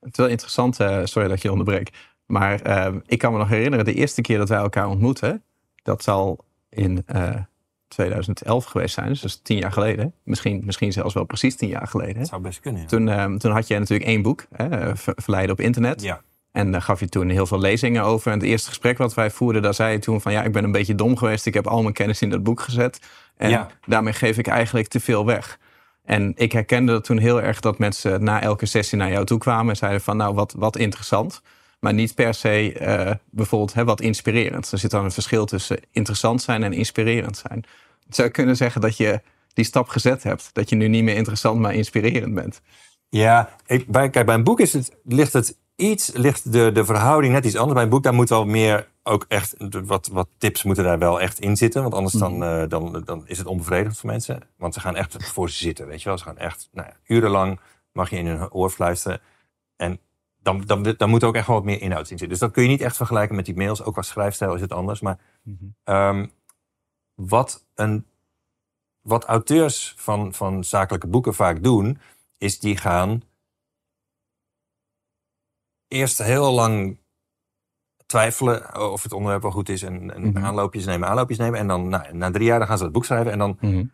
Het is wel interessant, eh, sorry dat je onderbreek. Maar eh, ik kan me nog herinneren, de eerste keer dat wij elkaar ontmoetten, dat zal in eh, 2011 geweest zijn, dus dat is tien jaar geleden. Misschien, misschien zelfs wel precies tien jaar geleden. Dat zou best kunnen. Ja. Toen, eh, toen had je natuurlijk één boek, hè, eh, Ver- Verleiden op internet. ja. En daar gaf je toen heel veel lezingen over. En het eerste gesprek wat wij voerden, daar zei je toen van ja, ik ben een beetje dom geweest. Ik heb al mijn kennis in dat boek gezet. En Ja. daarmee geef ik eigenlijk te veel weg. En ik herkende dat toen heel erg dat mensen na elke sessie naar jou toe kwamen en zeiden van nou, wat, wat interessant. Maar niet per se eh, bijvoorbeeld hè, wat inspirerend. Er zit dan een verschil tussen interessant zijn en inspirerend zijn. Zou je kunnen zeggen dat je die stap gezet hebt. Dat je nu niet meer interessant, maar inspirerend bent. Ja, ik, bij, kijk, bij een boek is het, ligt het iets, ligt de, de verhouding net iets anders. Bij een boek daar moet wel meer ook echt, wat, wat tips moeten daar wel echt in zitten. Want anders dan, eh, dan, dan is het onbevredigend voor mensen. Want ze gaan echt voor zitten, weet je wel. Ze gaan echt, nou ja, urenlang mag je in hun oor fluisteren. En dan, dan, dan moet er ook echt wel wat meer inhoud in zitten. Dus dat kun je niet echt vergelijken met die mails. Ook qua schrijfstijl is het anders. Maar Ehm, wat, een, wat auteurs van, van zakelijke boeken vaak doen, is die gaan eerst heel lang twijfelen of het onderwerp wel goed is en, en Mhm. aanloopjes nemen, aanloopjes nemen. En dan nou, na drie jaar dan gaan ze het boek schrijven en dan Mhm.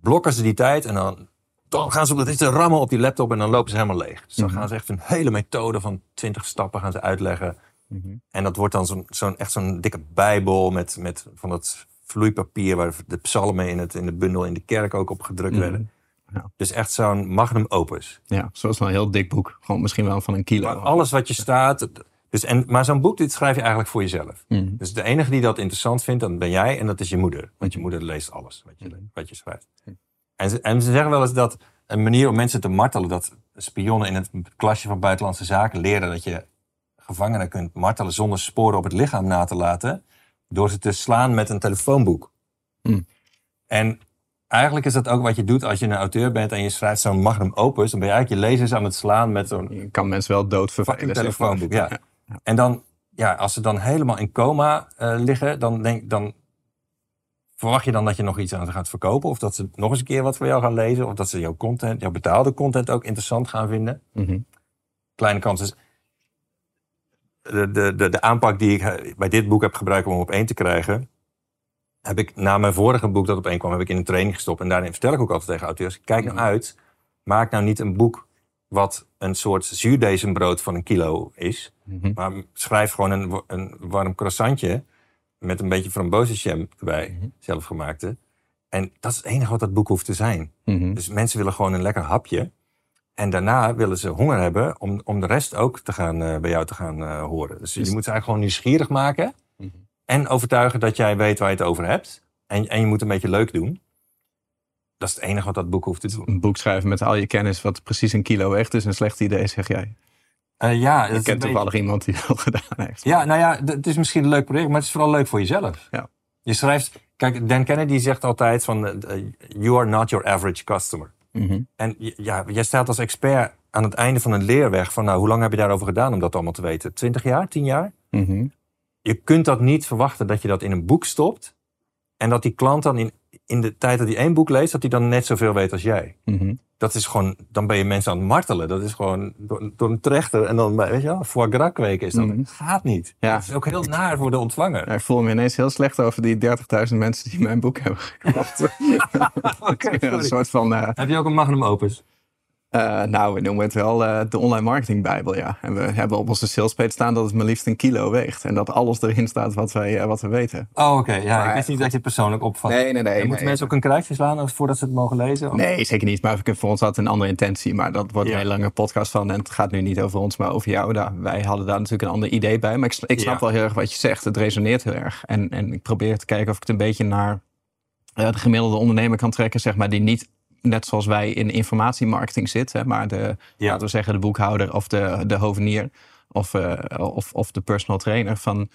blokken ze die tijd en dan, dan gaan ze op dat te rammen op die laptop en dan lopen ze helemaal leeg. Dus dan Mhm. gaan ze echt een hele methode van twintig stappen gaan ze uitleggen. Mhm. En dat wordt dan zo'n, zo'n, echt zo'n dikke bijbel met, met van dat vloeipapier waar de psalmen in, het, in de bundel in de kerk ook op gedrukt werden. Ja. Dus echt zo'n magnum opus. Ja, zoals een heel dik boek. Gewoon misschien wel van een kilo. Maar alles wat je staat. Dus en, maar zo'n boek, dit schrijf je eigenlijk voor jezelf. Mhm. Dus de enige die dat interessant vindt, dat ben jij en dat is je moeder. Want je moeder leest alles wat je, wat je schrijft. En ze, en ze zeggen wel eens dat een manier om mensen te martelen, dat spionnen in het klasje van buitenlandse zaken leren dat je gevangenen kunt martelen zonder sporen op het lichaam na te laten, door ze te slaan met een telefoonboek. Hmm. En eigenlijk is dat ook wat je doet als je een auteur bent en je schrijft zo'n magnum opus, dan ben je eigenlijk je lezers aan het slaan met zo'n Je kan mensen wel dood fucking vervelen. zeg maar. telefoonboek. Ja. En dan, ja, als ze dan helemaal in coma eh, liggen, dan, denk, dan verwacht je dan dat je nog iets aan ze gaat verkopen. Of dat ze nog eens een keer wat voor jou gaan lezen. Of dat ze jouw content, jouw betaalde content ook interessant gaan vinden. Mhm. Kleine kans is. De, de, de, de aanpak die ik eh, bij dit boek heb gebruikt om hem op één te krijgen. Heb ik na mijn vorige boek dat op één kwam, heb ik in een training gestopt. En daarin vertel ik ook altijd tegen auteurs: kijk nou uit. Maak nou niet een boek wat een soort zuurdesembrood van een kilo is. Mhm. Maar schrijf gewoon een, een warm croissantje met een beetje frambozenjam erbij, Mhm. zelfgemaakte. En dat is het enige wat dat boek hoeft te zijn. Mhm. Dus mensen willen gewoon een lekker hapje. En daarna willen ze honger hebben om, om de rest ook te gaan, eh, bij jou te gaan eh, horen. Dus je moet ze eigenlijk gewoon nieuwsgierig maken. En overtuigen dat jij weet waar je het over hebt. En, en je moet een beetje leuk doen. Dat is het enige wat dat boek hoeft te doen. Een boek schrijven met al je kennis wat precies een kilo weegt is een slecht idee, zeg jij. Eh, ja, Ik ken een toevallig iemand die dat (laughs) gedaan heeft. Ja, nou ja, het is misschien een leuk project, maar het is vooral leuk voor jezelf. Ja. Je schrijft, kijk, Dan Kennedy zegt altijd van, eh, eh, you are not your average customer. Mhm. En ja, jij staat als expert aan het einde van een leerweg van, nou, hoe lang heb je daarover gedaan om dat allemaal te weten? 20 jaar, 10 jaar? Mhm. Je kunt dat niet verwachten dat je dat in een boek stopt en dat die klant dan in, in de tijd dat hij één boek leest, dat hij dan net zoveel weet als jij. Mhm. Dat is gewoon, dan ben je mensen aan het martelen. Dat is gewoon door, door een trechter en dan, weet je wel, foie gras kweken is dat. Mhm. Gaat niet. Ja. Dat is ook heel naar voor de ontvanger. Ja, ik voel me ineens heel slecht over die 30.000 mensen die mijn boek hebben gekocht. (laughs) (laughs) Ja, een soort van, eh, Heb je ook een magnum opus? Eh, nou, we noemen het wel eh, de online marketing bijbel, ja. En we hebben op onze salespage staan dat het maar liefst een kilo weegt. En dat alles erin staat wat, wij, eh, wat we weten. Oh, oké. Ja, Maar- ik wist niet dat je het persoonlijk opvat. Nee, nee, nee. En moeten nee. mensen ook een kruisje slaan voordat ze het mogen lezen? Of- Nee, zeker niet. Maar voor ons had een andere intentie. Maar dat wordt Ja. een hele lange podcast van. En het gaat nu niet over ons, maar over jou. Daar, wij hadden daar natuurlijk een ander idee bij. Maar ik, ik snap Ja. wel heel erg wat je zegt. Het resoneert heel erg. En, en ik probeer te kijken of ik het een beetje naar de gemiddelde ondernemer kan trekken. Zeg maar, die niet net zoals wij in informatiemarketing zit. Hè, maar de, Ja. laten we zeggen, de boekhouder of de, de hovenier. Of, eh, of, of de personal trainer. Van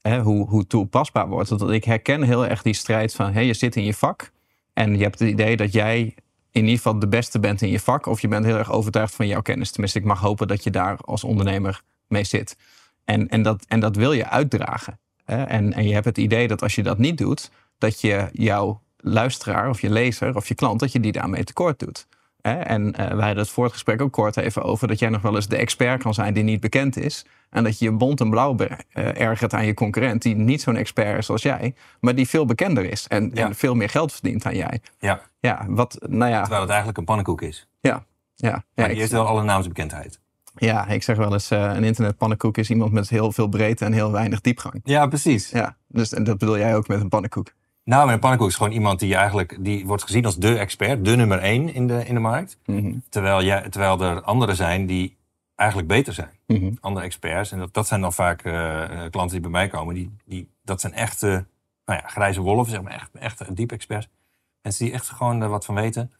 hè, hoe, hoe toepasbaar wordt. Want ik herken heel erg die strijd van... Hè, je zit in je vak. En je hebt het idee dat jij in ieder geval de beste bent in je vak. Of je bent heel erg overtuigd van jouw kennis. Tenminste, ik mag hopen dat je daar als ondernemer mee zit. En, en, dat, en dat wil je uitdragen. Hè? En, en je hebt het idee dat als je dat niet doet, dat je jouw luisteraar of je lezer of je klant, dat je die daarmee tekort doet. Hè? En eh, wij hadden het voor het gesprek ook kort even over dat jij nog wel eens de expert kan zijn die niet bekend is. En dat je je bont en blauw eh, ergert aan je concurrent die niet zo'n expert is als jij, maar die veel bekender is en, Ja. en veel meer geld verdient dan jij. Ja, Ja, wat, nou ja, terwijl het eigenlijk een pannenkoek is. ja. Ja, ja, Maar die heeft wel alle naamsbekendheid. ja, ik zeg wel eens, eh, een internetpannenkoek is iemand met heel veel breedte en heel weinig diepgang. Ja, precies. Ja, dus en dat bedoel jij ook met een pannenkoek. Nou, een pannenkoek is gewoon iemand die eigenlijk... die wordt gezien als de expert, de nummer één in de, in de markt. Mhm, Terwijl, jij, terwijl er anderen zijn die eigenlijk beter zijn. mhm, Andere experts. En dat, dat zijn dan vaak eh, eh, klanten die bij mij komen. Die, die, dat zijn echte nou ja, grijze wolven, zeg maar. Echt, echt diep experts. Mensen die echt gewoon er wat van weten.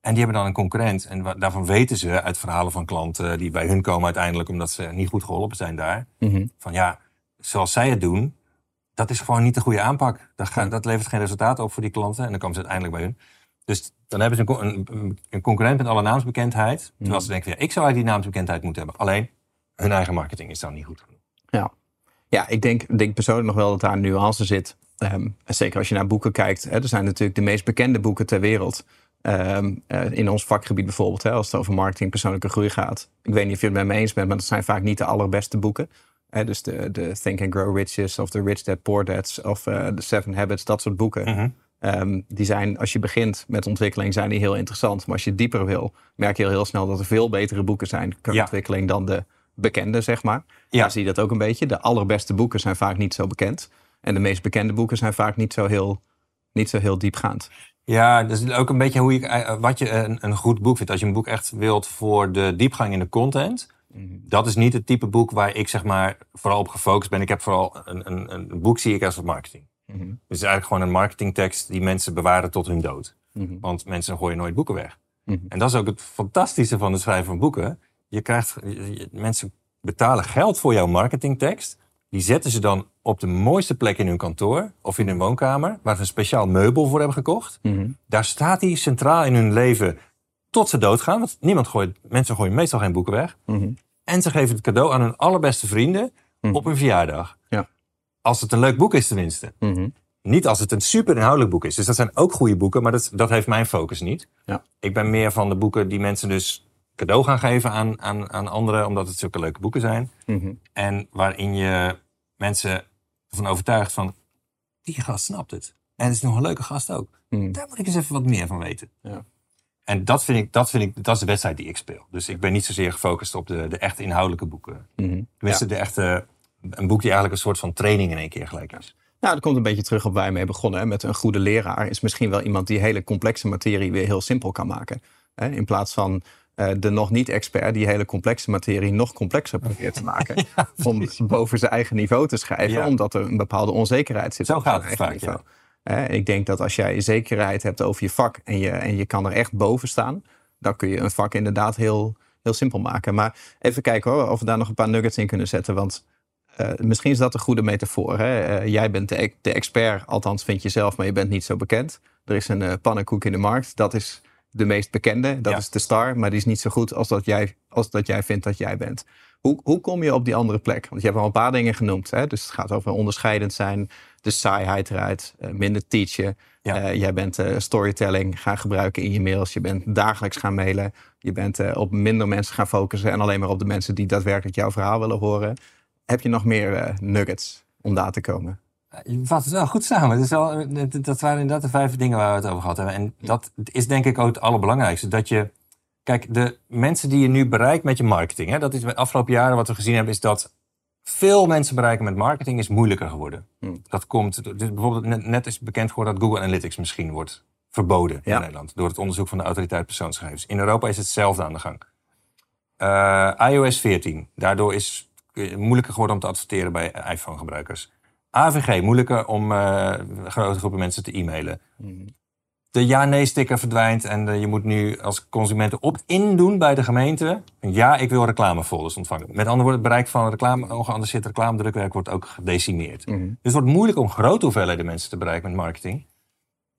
En die hebben dan een concurrent. En daarvan weten ze uit verhalen van klanten die bij hun komen uiteindelijk omdat ze niet goed geholpen zijn daar. mhm. Van ja, zoals zij het doen, dat is gewoon niet de goede aanpak. Dat, ga- dat levert geen resultaat op voor die klanten. En dan komen ze uiteindelijk bij hun. Dus dan hebben ze een, een, een concurrent met alle naamsbekendheid. Terwijl ze denken, ja, ik zou eigenlijk die naamsbekendheid moeten hebben. Alleen, hun eigen marketing is dan niet goed genoeg. Ja, ja ik denk, denk persoonlijk nog wel dat daar een nuance zit. En zeker als je naar boeken kijkt. Hè, er zijn natuurlijk de meest bekende boeken ter wereld. Ehm, eh, in ons vakgebied bijvoorbeeld, hè, als het over marketing, persoonlijke groei gaat. Ik weet niet of je het met me eens bent, maar dat zijn vaak niet de allerbeste boeken. Dus de, de Think and Grow Riches of de Rich Dad Poor Dads of eh, de Seven Habits, dat soort boeken. Mhm. Ehm, die zijn, als je begint met ontwikkeling, zijn die heel interessant. Maar als je dieper wil, merk je heel, heel snel dat er veel betere boeken zijn qua Ja. ontwikkeling dan de bekende, zeg maar. Ja. Ja. zie je dat ook een beetje. De allerbeste boeken zijn vaak niet zo bekend. En de meest bekende boeken zijn vaak niet zo heel, niet zo heel diepgaand. Ja, dat is ook een beetje hoe je, eh, wat je een, een goed boek vindt. Als je een boek echt wilt voor de diepgang in de content. Dat is niet het type boek waar ik zeg maar vooral op gefocust ben. Ik heb vooral een, een, een boek zie ik als marketing. Mhm. Dus het is eigenlijk gewoon een marketingtekst die mensen bewaren tot hun dood. Mhm. Want mensen gooien nooit boeken weg. Mhm. En dat is ook het fantastische van het schrijven van boeken. Je krijgt, je- je- mensen betalen geld voor jouw marketingtekst. Die zetten ze dan op de mooiste plek in hun kantoor of in hun woonkamer, waar ze een speciaal meubel voor hebben gekocht. Daar staat die centraal in hun leven tot ze doodgaan. Want niemand gooit, mensen gooien meestal geen boeken weg. Mhm. En ze geven het cadeau aan hun allerbeste vrienden Mhm. op hun verjaardag. Ja. Als het een leuk boek is tenminste. Mhm. Niet als het een super inhoudelijk boek is. Dus dat zijn ook goede boeken, maar dat, dat heeft mijn focus niet. Ja. Ik ben meer van de boeken die mensen dus cadeau gaan geven aan, aan, aan anderen, omdat het zulke leuke boeken zijn. Mhm. En waarin je mensen ervan overtuigt van, die gast snapt het. En het is nog een leuke gast ook. Daar moet ik eens even wat meer van weten. Ja. En dat vind, ik, dat vind ik, dat is de wedstrijd die ik speel. Dus ik ben niet zozeer gefocust op de, de echte inhoudelijke boeken. Mhm. Tenminste, de echte, een boek die eigenlijk een soort van training in één keer gelijk is. Nou, dat komt een beetje terug op waar wij mee begonnen. Hè. Met een goede leraar is misschien wel iemand die hele complexe materie weer heel simpel kan maken. Hè. In plaats van eh, de nog niet-expert die hele complexe materie nog complexer probeert te maken. (laughs) om boven zijn eigen niveau te schrijven, Ja. omdat er een bepaalde onzekerheid zit. Zo op gaat het vaak, niveau. Ik denk dat als jij zekerheid hebt over je vak en je, en je kan er echt boven staan, dan kun je een vak inderdaad heel, heel simpel maken. Maar even kijken hoor, of we daar nog een paar nuggets in kunnen zetten. Want eh, misschien is dat een goede metafoor. Hè? Eh, jij bent de, de expert, althans vind je zelf, maar je bent niet zo bekend. Er is een eh, pannenkoek in de markt. Dat is de meest bekende. Dat Ja. is de star. Maar die is niet zo goed als dat jij, als dat jij vindt dat jij bent. Hoe, hoe kom je op die andere plek? Want je hebt al een paar dingen genoemd. Hè? Dus het gaat over onderscheidend zijn. De saaiheid eruit. eh, minder teachen. Ja. Eh, jij bent eh, storytelling gaan gebruiken in je mails. Je bent dagelijks gaan mailen. Je bent op minder mensen gaan focussen. En alleen maar op de mensen die daadwerkelijk jouw verhaal willen horen. Heb je nog meer nuggets om daar te komen? Je vat het wel goed samen. Het is wel, dat- dat waren inderdaad de vijf dingen waar we het over gehad hebben. En dat is denk ik ook het allerbelangrijkste. Dat je, kijk, de mensen die je nu bereikt met je marketing. Hè, dat is de afgelopen jaren wat we gezien hebben, is dat veel mensen bereiken met marketing is moeilijker geworden. Hmm. Dat komt, dus bijvoorbeeld net, net is bekend geworden dat Google Analytics misschien wordt verboden Ja. in Nederland. Door het onderzoek van de autoriteit persoonsgegevens. In Europa is hetzelfde aan de gang. Eh, iOS 14. Daardoor is het moeilijker geworden om te adverteren bij iPhone-gebruikers. AVG, moeilijker om eh, grote groepen mensen te e-mailen. De ja-nee-sticker verdwijnt en eh, je moet nu als consument opt-in doen bij de gemeente. Ja, ik wil reclamefolders ontvangen. Met andere woorden, het bereik van reclame, ongeavanceerd reclamedrukwerk wordt ook gedecimeerd. Mhm. Dus het wordt moeilijk om grote hoeveelheden mensen te bereiken met marketing.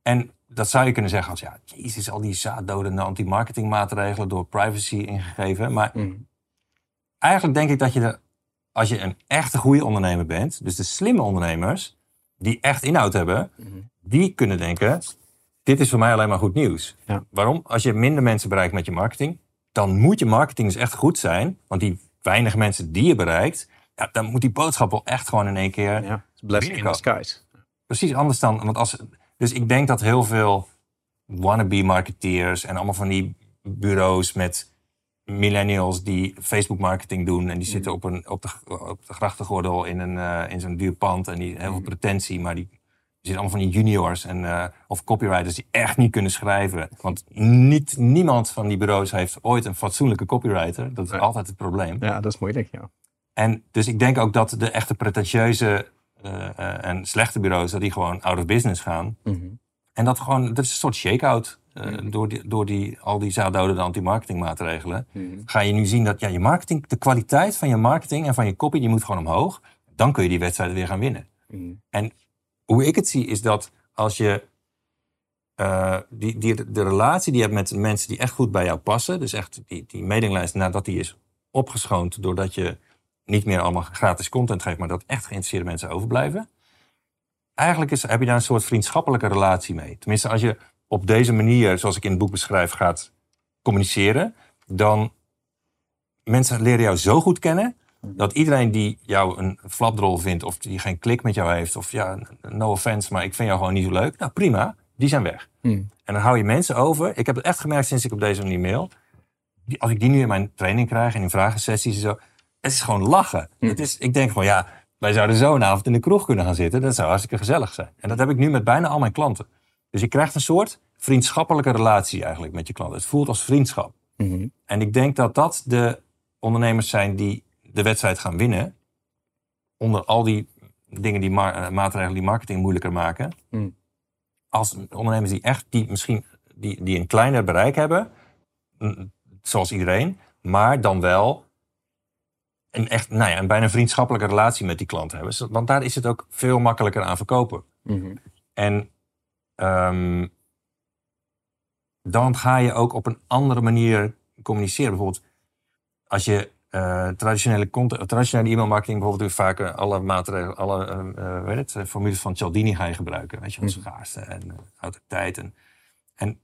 En dat zou je kunnen zeggen als, ja, jezus, al die zaaddodende anti-marketingmaatregelen door privacy ingegeven. Maar Mhm. eigenlijk denk ik dat je er, als je een echte goede ondernemer bent, dus de slimme ondernemers, die echt inhoud hebben, Mhm. die kunnen denken, dit is voor mij alleen maar goed nieuws. Ja. Waarom? Als je minder mensen bereikt met je marketing, dan moet je marketing dus echt goed zijn. Want die weinige mensen die je bereikt, ja, dan moet die boodschap wel echt gewoon in één keer Ja, blessing in disguise. precies anders dan. Want als, dus ik denk dat heel veel wannabe marketeers en allemaal van die bureaus met millennials die Facebook marketing doen. En die zitten op, een, op, de, op de grachtengordel in, een, eh, in zo'n duur pand. En die heel veel pretentie, maar die, die zitten allemaal van die juniors en, eh, of copywriters die echt niet kunnen schrijven. Want niet, niemand van die bureaus heeft ooit een fatsoenlijke copywriter. Dat is altijd het probleem. Ja, dat is moeilijk, ja. En dus ik denk ook dat de echte pretentieuze eh, eh, en slechte bureaus, dat die gewoon out of business gaan. Mhm. En dat gewoon, dat is een soort shake-out. eh, door die, door die, al die zaaddodende anti-marketingmaatregelen. Mhm. Ga je nu zien dat ja, je marketing, de kwaliteit van je marketing en van je copy, die moet gewoon omhoog. Dan kun je die wedstrijden weer gaan winnen. Mhm. En hoe ik het zie, is dat als je eh, die, die, de relatie die je hebt met mensen die echt goed bij jou passen, dus echt die, die mailinglijst nadat die is opgeschoond, doordat je niet meer allemaal gratis content geeft, maar dat echt geïnteresseerde mensen overblijven. Eigenlijk is, heb je daar een soort vriendschappelijke relatie mee. Tenminste, als je op deze manier, zoals ik in het boek beschrijf, gaat communiceren, dan mensen leren jou zo goed kennen dat iedereen die jou een flapdrol vindt of die geen klik met jou heeft of ja, no offense, maar ik vind jou gewoon niet zo leuk. Nou prima, die zijn weg. Mhm. En dan hou je mensen over. Ik heb het echt gemerkt sinds ik op deze manier mail. Die, als ik die nu in mijn training krijg en in vragensessies en zo. Het is gewoon lachen. Het is, ik denk gewoon ja, wij zouden zo een avond in de kroeg kunnen gaan zitten. Dat zou hartstikke gezellig zijn. En dat heb ik nu met bijna al mijn klanten. Dus je krijgt een soort vriendschappelijke relatie eigenlijk met je klanten. Het voelt als vriendschap. Mhm. En ik denk dat dat de ondernemers zijn die de wedstrijd gaan winnen. Onder al die dingen die eh, maatregelen die marketing moeilijker maken. Mm. Als ondernemers die echt die misschien die, die een kleiner bereik hebben, zoals iedereen, maar dan wel een echt, nou ja, een bijna vriendschappelijke relatie met die klant hebben. Want daar is het ook veel makkelijker aan verkopen. Mhm. En ehm, dan ga je ook op een andere manier communiceren. Bijvoorbeeld, als je eh, traditionele, content, traditionele e-mailmarketing bijvoorbeeld doe je vaak eh, alle maatregelen, alle weet het, eh, formules van Cialdini ga je gebruiken. Weet je, van Mhm. schaarste en uh, autoriteit. En, en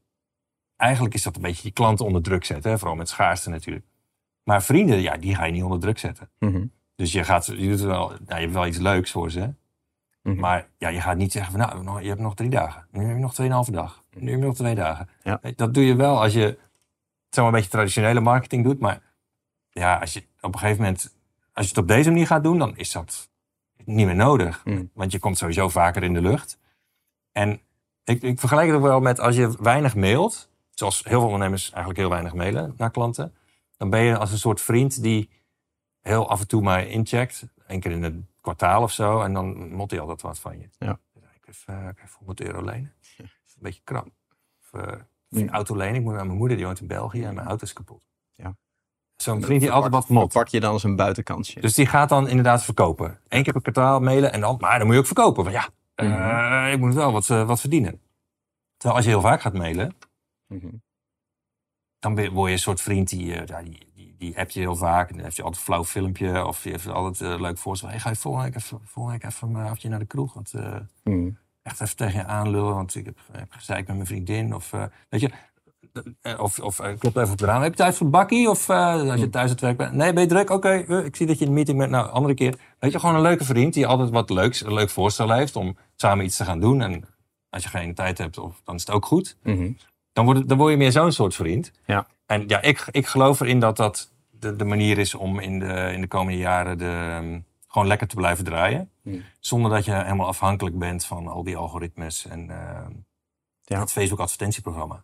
eigenlijk is dat een beetje die klanten onder druk zetten, hè, vooral met schaarste natuurlijk. Maar vrienden, ja, die ga je niet onder druk zetten. Mhm. Dus je, gaat, je, doet wel, nou, je hebt wel iets leuks voor ze. Mhm. Maar ja, je gaat niet zeggen van nou, je hebt nog drie dagen. Nu heb je nog tweeënhalve dag. Nu heb je nog twee dagen. Ja. Dat doe je wel als je zeg maar, een beetje traditionele marketing doet. Maar ja, als je op een gegeven moment, als je het op deze manier gaat doen, dan is dat niet meer nodig. Mhm. Want je komt sowieso vaker in de lucht. En ik, ik vergelijk het wel met als je weinig mailt zoals heel veel ondernemers eigenlijk heel weinig mailen naar klanten. Dan ben je als een soort vriend die heel af en toe maar incheckt. Eén keer in het kwartaal of zo. En dan mot hij altijd wat van je. Ja. Ik heb uh, even 100 euro lenen. Dat is een beetje krap. Of uh, Ja. een auto lenen. Ik moet naar mijn moeder, die woont in België. En mijn auto is kapot. Ja. Zo'n vriend die altijd wat mot. Pak je dan als een buitenkansje. Dus die gaat dan inderdaad verkopen. Eén keer per kwartaal mailen. En dan, maar dan moet je ook verkopen. Want ja, eh, Mhm. ik moet wel wat, eh, wat verdienen. Terwijl als je heel vaak gaat mailen. Mhm. dan word je een soort vriend die, eh, die, die, die appt je heel vaak. En dan heeft je altijd een flauw filmpje. Of je heeft altijd leuk voorstel. Hey, ga je volgende week even, volgende week even een avondje naar de kroeg? Want Mhm. echt even tegen je aanlullen. Want ik heb, heb gezeik met mijn vriendin. Of, weet je, of, of eh, klopt even op de raam. Heb je tijd voor bakkie? Of eh, als je thuis aan het werk bent. Nee, ben je druk? Oké, eh, ik zie dat je in een meeting bent. Nou, andere keer. Weet je, gewoon een leuke vriend die altijd wat leuks, een leuk voorstel heeft. Om samen iets te gaan doen. En als je geen tijd hebt, of, dan is het ook goed Mhm. dan word, het- dan word je meer zo'n soort vriend. Ja. En ja, ik, ik geloof erin dat dat de, de manier is om in de, in de komende jaren de, ehm, gewoon lekker te blijven draaien. Hmm. Zonder dat je helemaal afhankelijk bent van al die algoritmes en ehm, Ja. het Facebook advertentieprogramma.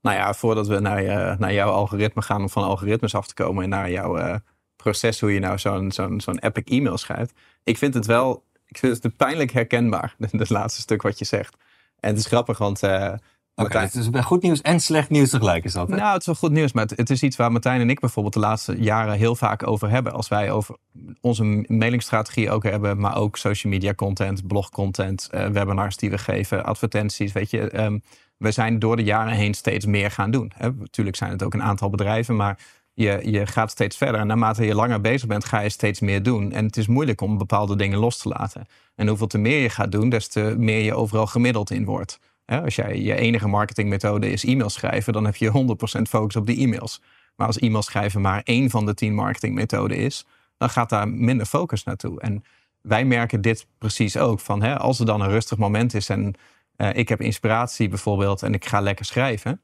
Nou ja, voordat we naar, je, naar jouw algoritme gaan om van algoritmes af te komen en naar jouw eh, proces, hoe je nou zo'n zo'n zo'n epic e-mail schrijft. Ik vind het wel, ik vind het pijnlijk herkenbaar, (laughs) het laatste stuk wat je zegt. En het is grappig, want eh, Oké, Martijn- het is bij goed nieuws en slecht nieuws tegelijk is dat. hè? Nou, het is wel goed nieuws, maar het, het is iets waar Martijn en ik bijvoorbeeld de laatste jaren heel vaak over hebben. Als wij over onze mailingstrategie ook hebben, maar ook social media content, blogcontent, eh, webinars die we geven, advertenties, weet je. ehm, we zijn door de jaren heen steeds meer gaan doen. Hè. Natuurlijk zijn het ook een aantal bedrijven, maar je, je gaat steeds verder. En naarmate je langer bezig bent, ga je steeds meer doen. En het is moeilijk om bepaalde dingen los te laten. En hoeveel te meer je gaat doen, des te meer je overal gemiddeld in wordt. Hè, als jij je enige marketingmethode is e-mail schrijven, dan heb je 100% focus op die e-mails. Maar als e-mail schrijven maar één van de tien marketingmethoden is, dan gaat daar minder focus naartoe. En wij merken dit precies ook. Van, hè, als er dan een rustig moment is en eh, ik heb inspiratie bijvoorbeeld en ik ga lekker schrijven.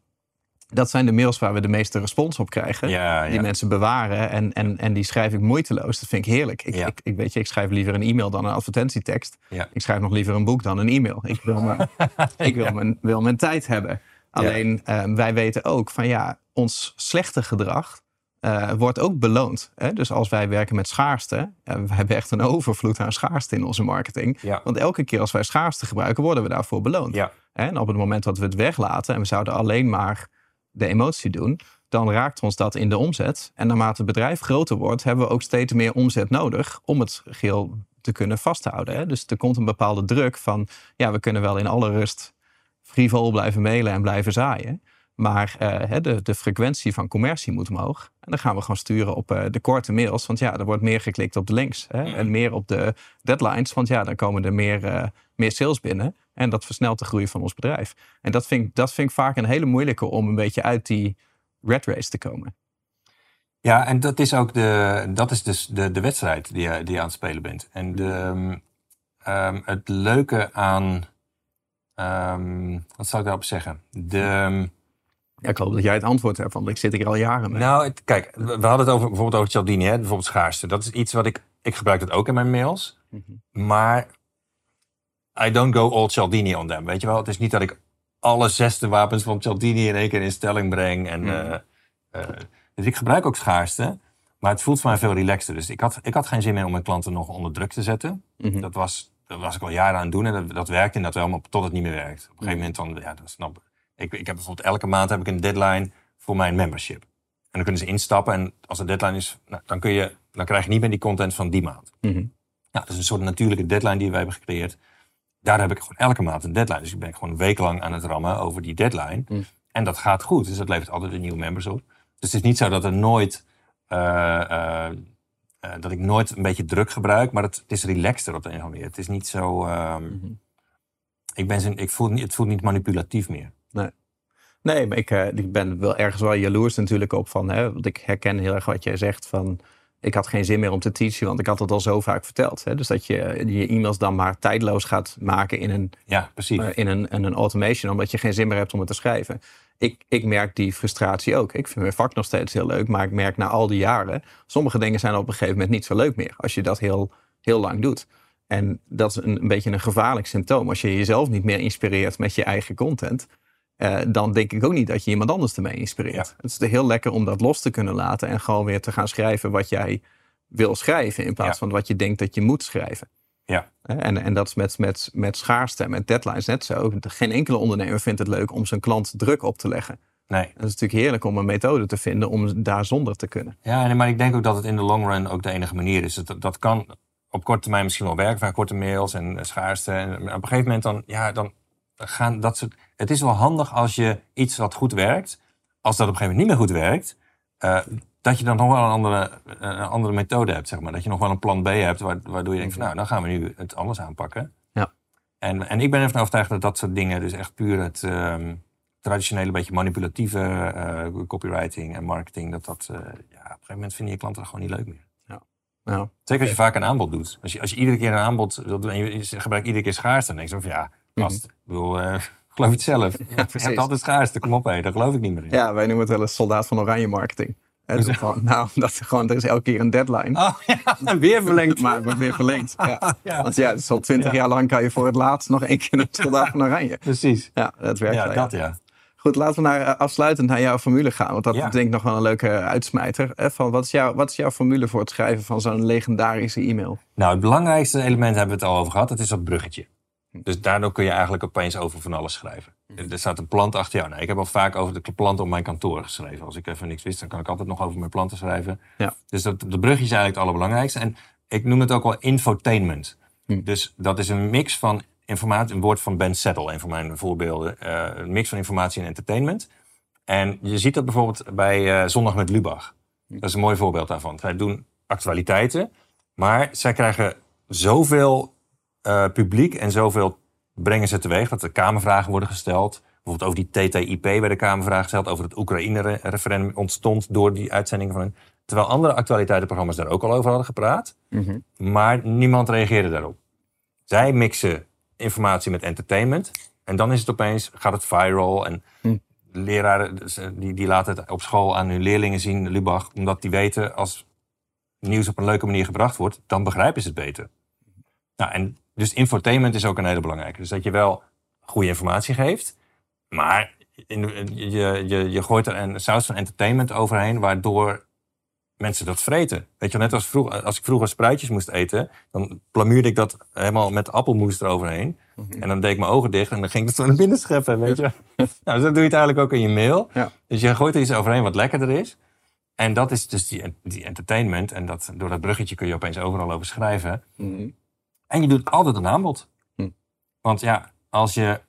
Dat zijn de mails waar we de meeste respons op krijgen. Ja, Die ja. mensen bewaren en, en, en die schrijf ik moeiteloos. Dat vind ik heerlijk. Ik, Ja. ik, ik, weet je, ik schrijf liever een e-mail dan een advertentietekst. Ik schrijf nog liever een boek dan een e-mail. Ik wil, mijn, (laughs) ik wil, mijn, wil mijn tijd hebben. Alleen eh, wij weten ook van ja, ons slechte gedrag eh, wordt ook beloond. Hè? Dus als wij werken met schaarste, eh, we hebben echt een overvloed aan schaarste in onze marketing. Ja. Want elke keer als wij schaarste gebruiken, worden we daarvoor beloond. Ja. En op het moment dat we het weglaten en we zouden alleen maar de emotie doen, dan raakt ons dat in de omzet. En naarmate het bedrijf groter wordt, hebben we ook steeds meer omzet nodig om het geheel te kunnen vasthouden. Hè? Dus er komt een bepaalde druk van, ja, we kunnen wel in alle rust frivol blijven mailen en blijven zaaien. Maar eh, hè, de, de frequentie van commercie moet omhoog. En dan gaan we gewoon sturen op eh, de korte mails. Want ja, er wordt meer geklikt op de links. Hè? En meer op de deadlines. Want ja, dan komen er meer, eh, meer sales binnen. En dat versnelt de groei van ons bedrijf. En dat vind, ik, dat vind ik vaak een hele moeilijke om een beetje uit die red race te komen. Ja, en dat is ook de, dat is dus de, de wedstrijd die je, die je aan het spelen bent. En de, ehm, ehm, het leuke aan. ehm, wat zou ik daarop zeggen? De, ehm, Ja, ik hoop dat jij het antwoord hebt, want ik zit hier al jaren mee. nou, het- kijk, we hadden het over, bijvoorbeeld over Cialdini, hè, bijvoorbeeld schaarste. Dat is iets wat ik. Ik gebruik het ook in mijn mails. Mhm. Maar. I don't go all Cialdini on them. Weet je wel? Het is niet dat ik alle zesde wapens van Cialdini in één keer in stelling breng. En, Mhm. eh, eh, dus ik gebruik ook schaarste. Maar het voelt voor mij veel relaxter. Dus ik had, ik had geen zin meer om mijn klanten nog onder druk te zetten. Mhm. Dat, was, dat was ik al jaren aan het doen. En dat, dat werkte inderdaad wel, maar tot het niet meer werkt. Op een gegeven moment dan, ja, dat snap ik. Ik. Ik heb bijvoorbeeld elke maand heb ik een deadline voor mijn membership. En dan kunnen ze instappen. En als de deadline is, nou, dan, kun je, dan krijg je niet meer die content van die maand. Mhm. Nou, dat is een soort natuurlijke deadline die wij hebben gecreëerd. Daar heb ik gewoon elke maand een deadline. Dus ik ben gewoon een week lang aan het rammen over die deadline. Mm. En dat gaat goed. Dus dat levert altijd een nieuwe members op. Dus het is niet zo dat er nooit... eh, eh, eh, dat ik nooit een beetje druk gebruik. Maar het, het is relaxter op de een of andere manier. Het is niet zo... ehm, Mhm. ik ben zin, ik voel, niet- het voelt niet manipulatief meer. Nee, maar ik, eh, ik ben wel ergens wel jaloers natuurlijk op van, hè, want ik herken heel erg wat jij zegt van, ik had geen zin meer om te teachen, want ik had het al zo vaak verteld. Hè? Dus dat je je e-mails dan maar tijdloos gaat maken in een, Ja, precies. eh, in een, in een automation, omdat je geen zin meer hebt om het te schrijven. Ik, ik merk die frustratie ook. Ik vind mijn vak nog steeds heel leuk, maar ik merk na al die jaren, sommige dingen zijn op een gegeven moment niet zo leuk meer, als je dat heel, heel lang doet. En dat is een, een beetje een gevaarlijk symptoom. Als je jezelf niet meer inspireert met je eigen content, eh, dan denk ik ook niet dat je iemand anders ermee inspireert. Het is heel lekker om dat los te kunnen laten en gewoon weer te gaan schrijven wat jij wil schrijven in plaats Ja. van wat je denkt dat je moet schrijven. Ja. Hè, En, en dat is met, met, met schaarste en met deadlines net zo. Geen enkele ondernemer vindt het leuk om zijn klant druk op te leggen. Nee. Het is natuurlijk heerlijk om een methode te vinden om daar zonder te kunnen. Ja, nee, maar ik denk ook dat het in de long run ook de enige manier is. Dat, dat kan op korte termijn misschien wel werken, van korte mails en eh, schaarste. En maar op een gegeven moment dan, ja, dan gaan dat soort... Het is wel handig als je iets wat goed werkt, als dat op een gegeven moment niet meer goed werkt, eh, dat je dan nog wel een andere, een andere methode hebt, zeg maar. Dat je nog wel een plan B hebt, wa- waardoor je denkt van, nou, dan gaan we nu het anders aanpakken. Ja. En, en ik ben ervan overtuigd dat dat soort dingen, dus echt puur het ehm, traditionele, beetje manipulatieve eh, copywriting en marketing, dat dat, eh, ja, op een gegeven moment vinden je klanten dat gewoon niet leuk meer. Nou, Zeker als je vaak een aanbod doet. Als je, als je iedere keer een aanbod doen en je, gebruikt iedere keer schaarste, dan denk je van ja, gast, ik bedoel, eh, (laughs) geloof je het zelf. je (laughs) precies. hebt altijd schaarste, kom op hé, daar geloof ik niet meer in. ja, wij noemen het wel eens soldaat van oranje marketing. Is gewoon, nou, (laughs) dat is gewoon, er is elke keer een deadline. Oh ja, en weer verlengd. Maar wordt weer verlengd. Ja. Ja. Want ja, al twintig jaar lang kan je voor het laatst nog één keer een soldaat van oranje. Precies. Ja, dat werkt Ja, wel. ja. dat ja. Goed, laten we naar, eh, afsluitend naar jouw formule gaan. Want dat Ja. is denk ik nog wel een leuke uitsmijter. Hè, van wat, is jouw, wat is jouw formule voor het schrijven van zo'n legendarische e-mail? Nou, het belangrijkste element hebben we het al over gehad, dat is dat bruggetje. Dus daardoor kun je eigenlijk opeens over van alles schrijven. Er staat een plant achter jou. Nou, ik heb al vaak over de plant op mijn kantoor geschreven. Als ik even niks wist, dan kan ik altijd nog over mijn planten schrijven. Ja. Dus dat, de bruggetje is eigenlijk het allerbelangrijkste. En ik noem het ook wel infotainment. Hm. Dus dat is een mix van informatie, een woord van Ben Settle, een van mijn voorbeelden. Eh, een mix van informatie en entertainment. En je ziet dat bijvoorbeeld bij eh, Zondag met Lubach. Dat is een mooi voorbeeld daarvan. Zij doen actualiteiten, maar zij krijgen zoveel eh, publiek en zoveel brengen ze teweeg dat er Kamervragen worden gesteld. Bijvoorbeeld over die TTIP werden Kamervragen gesteld. Over het Oekraïne-referendum ontstond door die uitzending van hun. Terwijl andere actualiteitenprogramma's daar ook al over hadden gepraat. Maar niemand reageerde daarop. Zij mixen informatie met entertainment. En dan is het opeens, gaat het viral. En Hm. leraren dus, eh, die, die laten het op school aan hun leerlingen zien, Lubach. Omdat die weten, als nieuws op een leuke manier gebracht wordt, dan begrijpen ze het beter. Nou, en dus infotainment is ook een hele belangrijke. Dus dat je wel goede informatie geeft, maar in, je, je, je gooit er een saus van entertainment overheen, waardoor mensen dat vreten. Weet je, net als vroeger, als ik vroeger spruitjes moest eten, dan plamuurde ik dat helemaal met appelmoes eroverheen. En dan deed ik mijn ogen dicht en dan ging ik het zo naar binnen scheppen, weet je. (laughs) nou, zo doe je het eigenlijk ook in je mail. Ja. Dus je gooit er iets overheen wat lekkerder is. En dat is dus die, die entertainment. En dat, door dat bruggetje kun je opeens overal over schrijven. Mhm. En je doet altijd een aanbod. Hm. Want ja, als je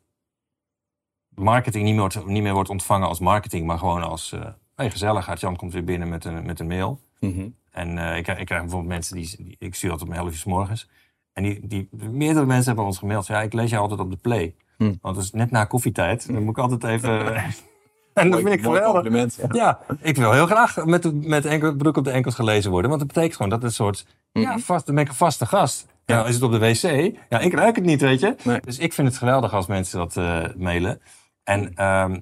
marketing niet meer, wordt, niet meer wordt ontvangen als marketing, maar gewoon als eh hey, gezellig, Jan komt weer binnen met een, met een mail. Mhm. En eh, ik, krijg- ik krijg bijvoorbeeld mensen die, die- ik stuur altijd om 11 uur s morgens. En die, die, meerdere mensen hebben ons gemaild. Ja, ik lees je altijd op de play. Hm. Want het is net na koffietijd. Dan moet ik altijd even. (laughs) (laughs) en dat vind ik geweldig. ja. Ja, ik wil heel graag met, met enkel, broek op de enkels gelezen worden. Want dat betekent gewoon dat het een soort. Ja, Mhm. vast, dan ben ik een vaste gast. Ja. Ja. is het op de wc? Ja, ik ruik het niet, weet je. Nee. Dus ik vind het geweldig als mensen dat eh, mailen. En ehm,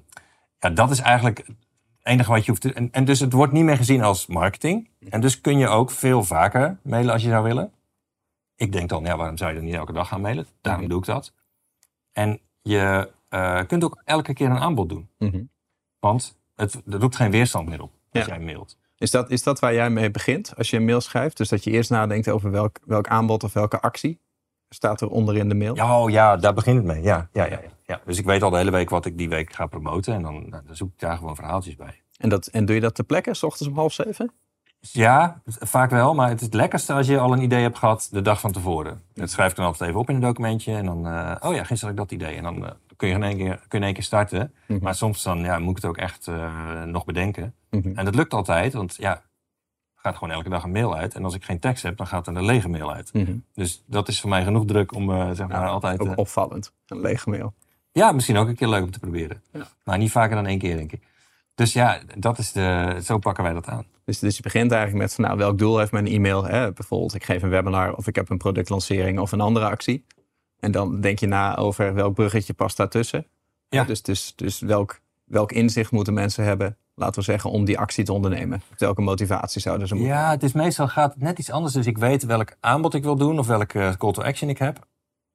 ja, dat is eigenlijk het enige wat je hoeft te... En, en dus het wordt niet meer gezien als marketing. En dus kun je ook veel vaker mailen als je zou willen. Ik denk dan, ja, waarom zou je dan niet elke dag gaan mailen? Daarom doe ik dat. En je eh, kunt ook elke keer een aanbod doen. Mhm. Want het, er roept geen weerstand meer op als Ja. jij mailt. Is dat, is dat waar jij mee begint als je een mail schrijft? Dus dat je eerst nadenkt over welk, welk aanbod of welke actie staat er onder in de mail? Oh, ja, daar begint het mee. Ja, ja, ja, ja, ja. Dus ik weet al de hele week wat ik die week ga promoten. En dan, nou, dan zoek ik daar gewoon verhaaltjes bij. En, dat, en doe je dat ter plekke, s ochtends om half zeven? Ja, vaak wel. Maar het is het lekkerste als je al een idee hebt gehad de dag van tevoren. Dat schrijf ik dan altijd even op in een documentje. En dan, eh, oh ja, gisteren had ik dat idee. En dan eh, kun je in één keer, kun je in één keer starten. Mhm. Maar soms dan, ja, moet ik het ook echt eh, nog bedenken. Mhm. En dat lukt altijd, want ja, gaat gewoon elke dag een mail uit. En als ik geen tekst heb, dan gaat er een lege mail uit. Mhm. Dus dat is voor mij genoeg druk om zeg maar Ja, altijd... Ook opvallend. Een lege mail. ja, misschien ook een keer leuk om te proberen. Ja. Maar niet vaker dan één keer, denk ik. Dus ja, dat is de, zo pakken wij dat aan. Dus, dus je begint eigenlijk met van, nou, welk doel heeft mijn e-mail? Hè? Bijvoorbeeld, ik geef een webinar of ik heb een productlancering of een andere actie. En dan denk je na over welk bruggetje past daartussen. Ja. Dus, dus, dus welk, welk inzicht moeten mensen hebben, laten we zeggen, om die actie te ondernemen? Welke motivatie zouden ze moeten Ja, het is meestal gaat het net iets anders. Dus ik weet welk aanbod ik wil doen of welke call to action ik heb.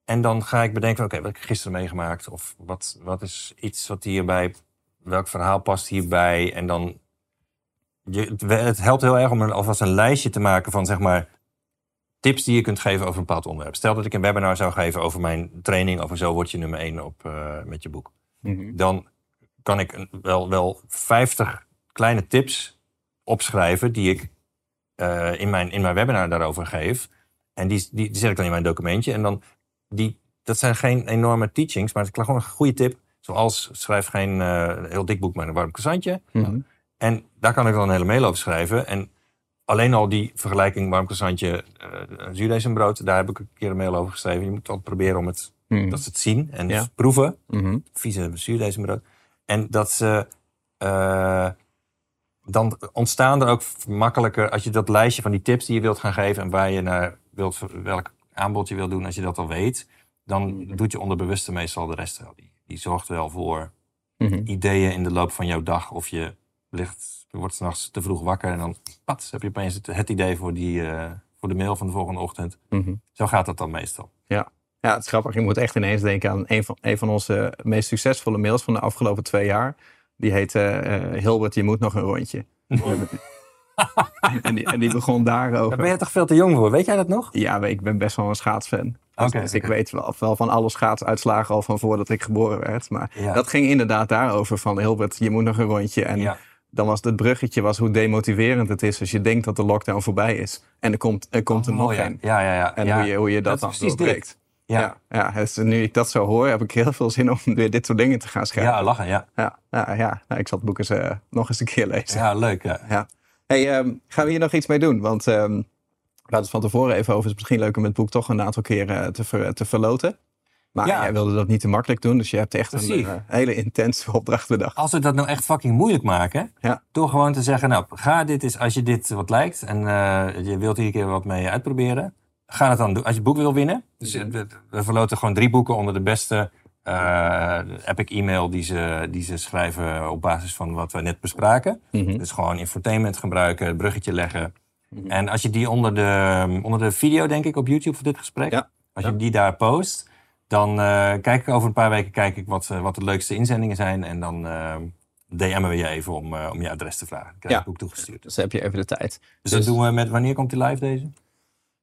En dan ga ik bedenken, oké, wat heb ik gisteren meegemaakt? Of wat, wat is iets wat hierbij, welk verhaal past hierbij? En dan, je, het, helpt heel erg om een, alvast een lijstje te maken van, zeg maar, tips die je kunt geven over een bepaald onderwerp. Stel dat ik een webinar zou geven over mijn training, over zo word je nummer één op, eh, met je boek. Mhm. Dan kan ik een- wel, wel 50 kleine tips opschrijven die ik eh, in, mijn, in mijn webinar daarover geef. En die, die, die zet ik dan in mijn documentje. En dan, die, dat zijn geen enorme teachings, maar het is gewoon een goede tip. Zoals schrijf geen eh, heel dik boek met een warm croissantje. Mhm. En daar kan ik dan een hele mail over schrijven. En alleen al die vergelijking warm croissantje, uh, zuurdesembrood, daar heb ik een keer een mail over geschreven. Je moet altijd proberen om het, Mhm. dat ze het zien en Ja. proeven. Mhm. Vieze zuurdesembrood. En dat ze... eh, dan ontstaan er ook makkelijker, als je dat lijstje van die tips die je wilt gaan geven en waar je naar wilt, welk aanbod je wilt doen, als je dat al weet, dan doet je onderbewuste meestal de rest wel. Die, die zorgt wel voor Mhm. ideeën in de loop van jouw dag. Of je ligt, je wordt s'nachts te vroeg wakker en dan pat, heb je opeens het, het idee voor, die, eh, voor de mail van de volgende ochtend. Mhm. Zo gaat dat dan meestal. Ja, het is grappig. Je moet echt ineens denken aan een van, een van onze meest succesvolle mails van de afgelopen twee jaar. Die heette eh, Hilbert, je moet nog een rondje. (laughs) en, die, en die begon Daar daarover. ben je toch veel te jong voor, weet jij dat nog? Ja, ik ben best wel een schaatsfan. Dus, Oké, dus ik weet wel, wel van alle schaatsuitslagen al van voordat ik geboren werd. Maar Ja. dat ging inderdaad daarover van Hilbert, je moet nog een rondje. En Ja. Dan was het bruggetje was hoe demotiverend het is als je denkt dat de lockdown voorbij is. En er komt er, komt er Oh, nog een. Ja, ja, ja. En ja. hoe, je, hoe je dat, Dat dan precies doorbreekt. Ja. Ja, ja dus nu ik dat zo hoor, heb ik heel veel zin om weer dit soort dingen te gaan schrijven. Ja, lachen, ja. ja, ja, ja. Nou, ik zal het boek eens eh, nog eens een keer lezen. Ja, leuk. Ja. Ja. Hey, ehm, gaan we hier nog iets mee doen? Want ehm, we hadden het van tevoren even over. Het is misschien leuk om het boek toch een aantal keren eh, te, ver- te verloten. Maar Ja. jij wilde dat niet te makkelijk doen. Dus je hebt echt een eh, hele intense (laughs) opdracht bedacht. Als we dat nou echt fucking moeilijk maken, Ja. door gewoon te zeggen, nou, ga dit eens, als je dit wat lijkt en eh, je wilt hier een keer wat mee uitproberen, ga het dan doen. Als je het boek wil winnen, dus we, we verloten gewoon drie boeken onder de beste eh, epic e-mail die ze, die ze schrijven op basis van wat we net bespraken. Mhm. Dus gewoon infotainment gebruiken, het bruggetje leggen. Mhm. En als je die onder de, onder de video, denk ik, op YouTube voor dit gesprek, Ja. als je die daar post, dan eh, kijk ik over een paar weken kijk ik wat, eh, wat de leukste inzendingen zijn. En dan eh DM'en we je even om, om je adres te vragen. Dan krijg Ja. boek toegestuurd. Dus heb je even de tijd. Dus, Dus- dat doen we met, wanneer komt die live deze?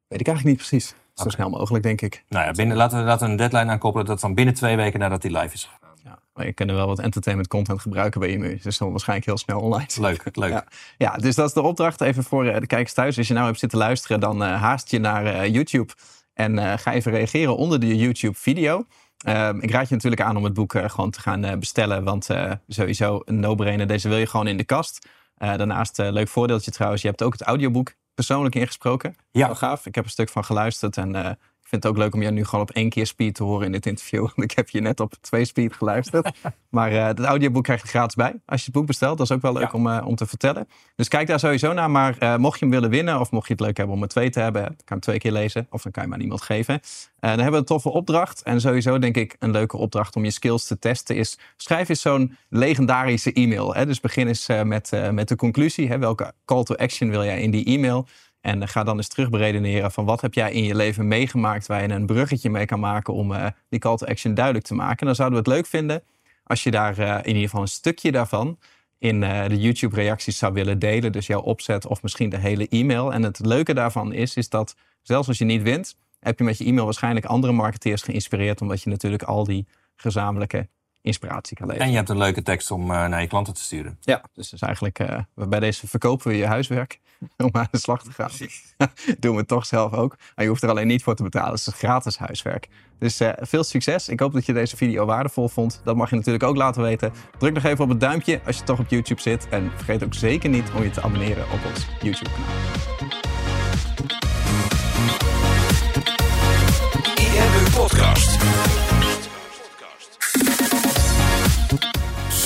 Weet ik eigenlijk niet precies. Zo snel mogelijk, denk ik. Nou ja, binnen, laten, we, laten we een deadline aankoppelen. Dat dan binnen twee weken nadat die live is gegaan. Ja. Maar je kunt er wel wat entertainment content gebruiken bij IMU. Dus dan waarschijnlijk heel snel online. Leuk, leuk. Ja. Ja, dus dat is de opdracht even voor de kijkers thuis. Als je nou hebt zitten luisteren, dan haast je naar YouTube. En eh, ga even reageren onder de YouTube-video. Ehm, ik raad je natuurlijk aan om het boek eh, gewoon te gaan eh, bestellen. Want sowieso een no-brainer. Deze wil je gewoon in de kast. Daarnaast, leuk voordeeltje trouwens. Je hebt ook het audioboek persoonlijk ingesproken. Ja. Wel gaaf. Ik heb een stuk van geluisterd. En vind het ook leuk om jou nu gewoon op één keer speed te horen in dit interview. (laughs) Want ik heb je net op twee speed geluisterd. (laughs) maar eh het audioboek krijg je gratis bij als je het boek bestelt. Dat is ook wel leuk Ja. om, eh, om te vertellen. Dus kijk daar sowieso naar. Maar eh, mocht je hem willen winnen of mocht je het leuk hebben om er twee te hebben, dan kan je hem twee keer lezen. Of dan kan je maar niemand geven. Eh, dan hebben we een toffe opdracht. En sowieso denk ik een leuke opdracht om je skills te testen is... schrijf eens zo'n legendarische e-mail. Hè? Dus begin eens met, met de conclusie. Hè? Welke call to action wil jij in die e-mail? En eh, ga dan eens terug beredeneren van wat heb jij in je leven meegemaakt... waar je een bruggetje mee kan maken om eh, die call to action duidelijk te maken. En dan zouden we het leuk vinden als je daar eh, in ieder geval een stukje daarvan in de YouTube-reacties zou willen delen. Dus jouw opzet of misschien de hele e-mail. En het leuke daarvan is, is dat zelfs als je niet wint, heb je met je e-mail waarschijnlijk andere marketeers geïnspireerd. Omdat je natuurlijk al die gezamenlijke inspiratie kan leveren. En je hebt een leuke tekst om naar je klanten te sturen. Ja, dus, dus eigenlijk bij deze verkopen we je huiswerk (laughs) om aan de slag te gaan. (laughs) Doen we het toch zelf ook. Maar je hoeft er alleen niet voor te betalen. Het is gratis huiswerk. Dus eh, veel succes. Ik hoop dat je deze video waardevol vond. Dat mag je natuurlijk ook laten weten. Druk nog even op het duimpje als je toch op YouTube zit. En vergeet ook zeker niet om je te abonneren op ons YouTube kanaal. IMU Podcast.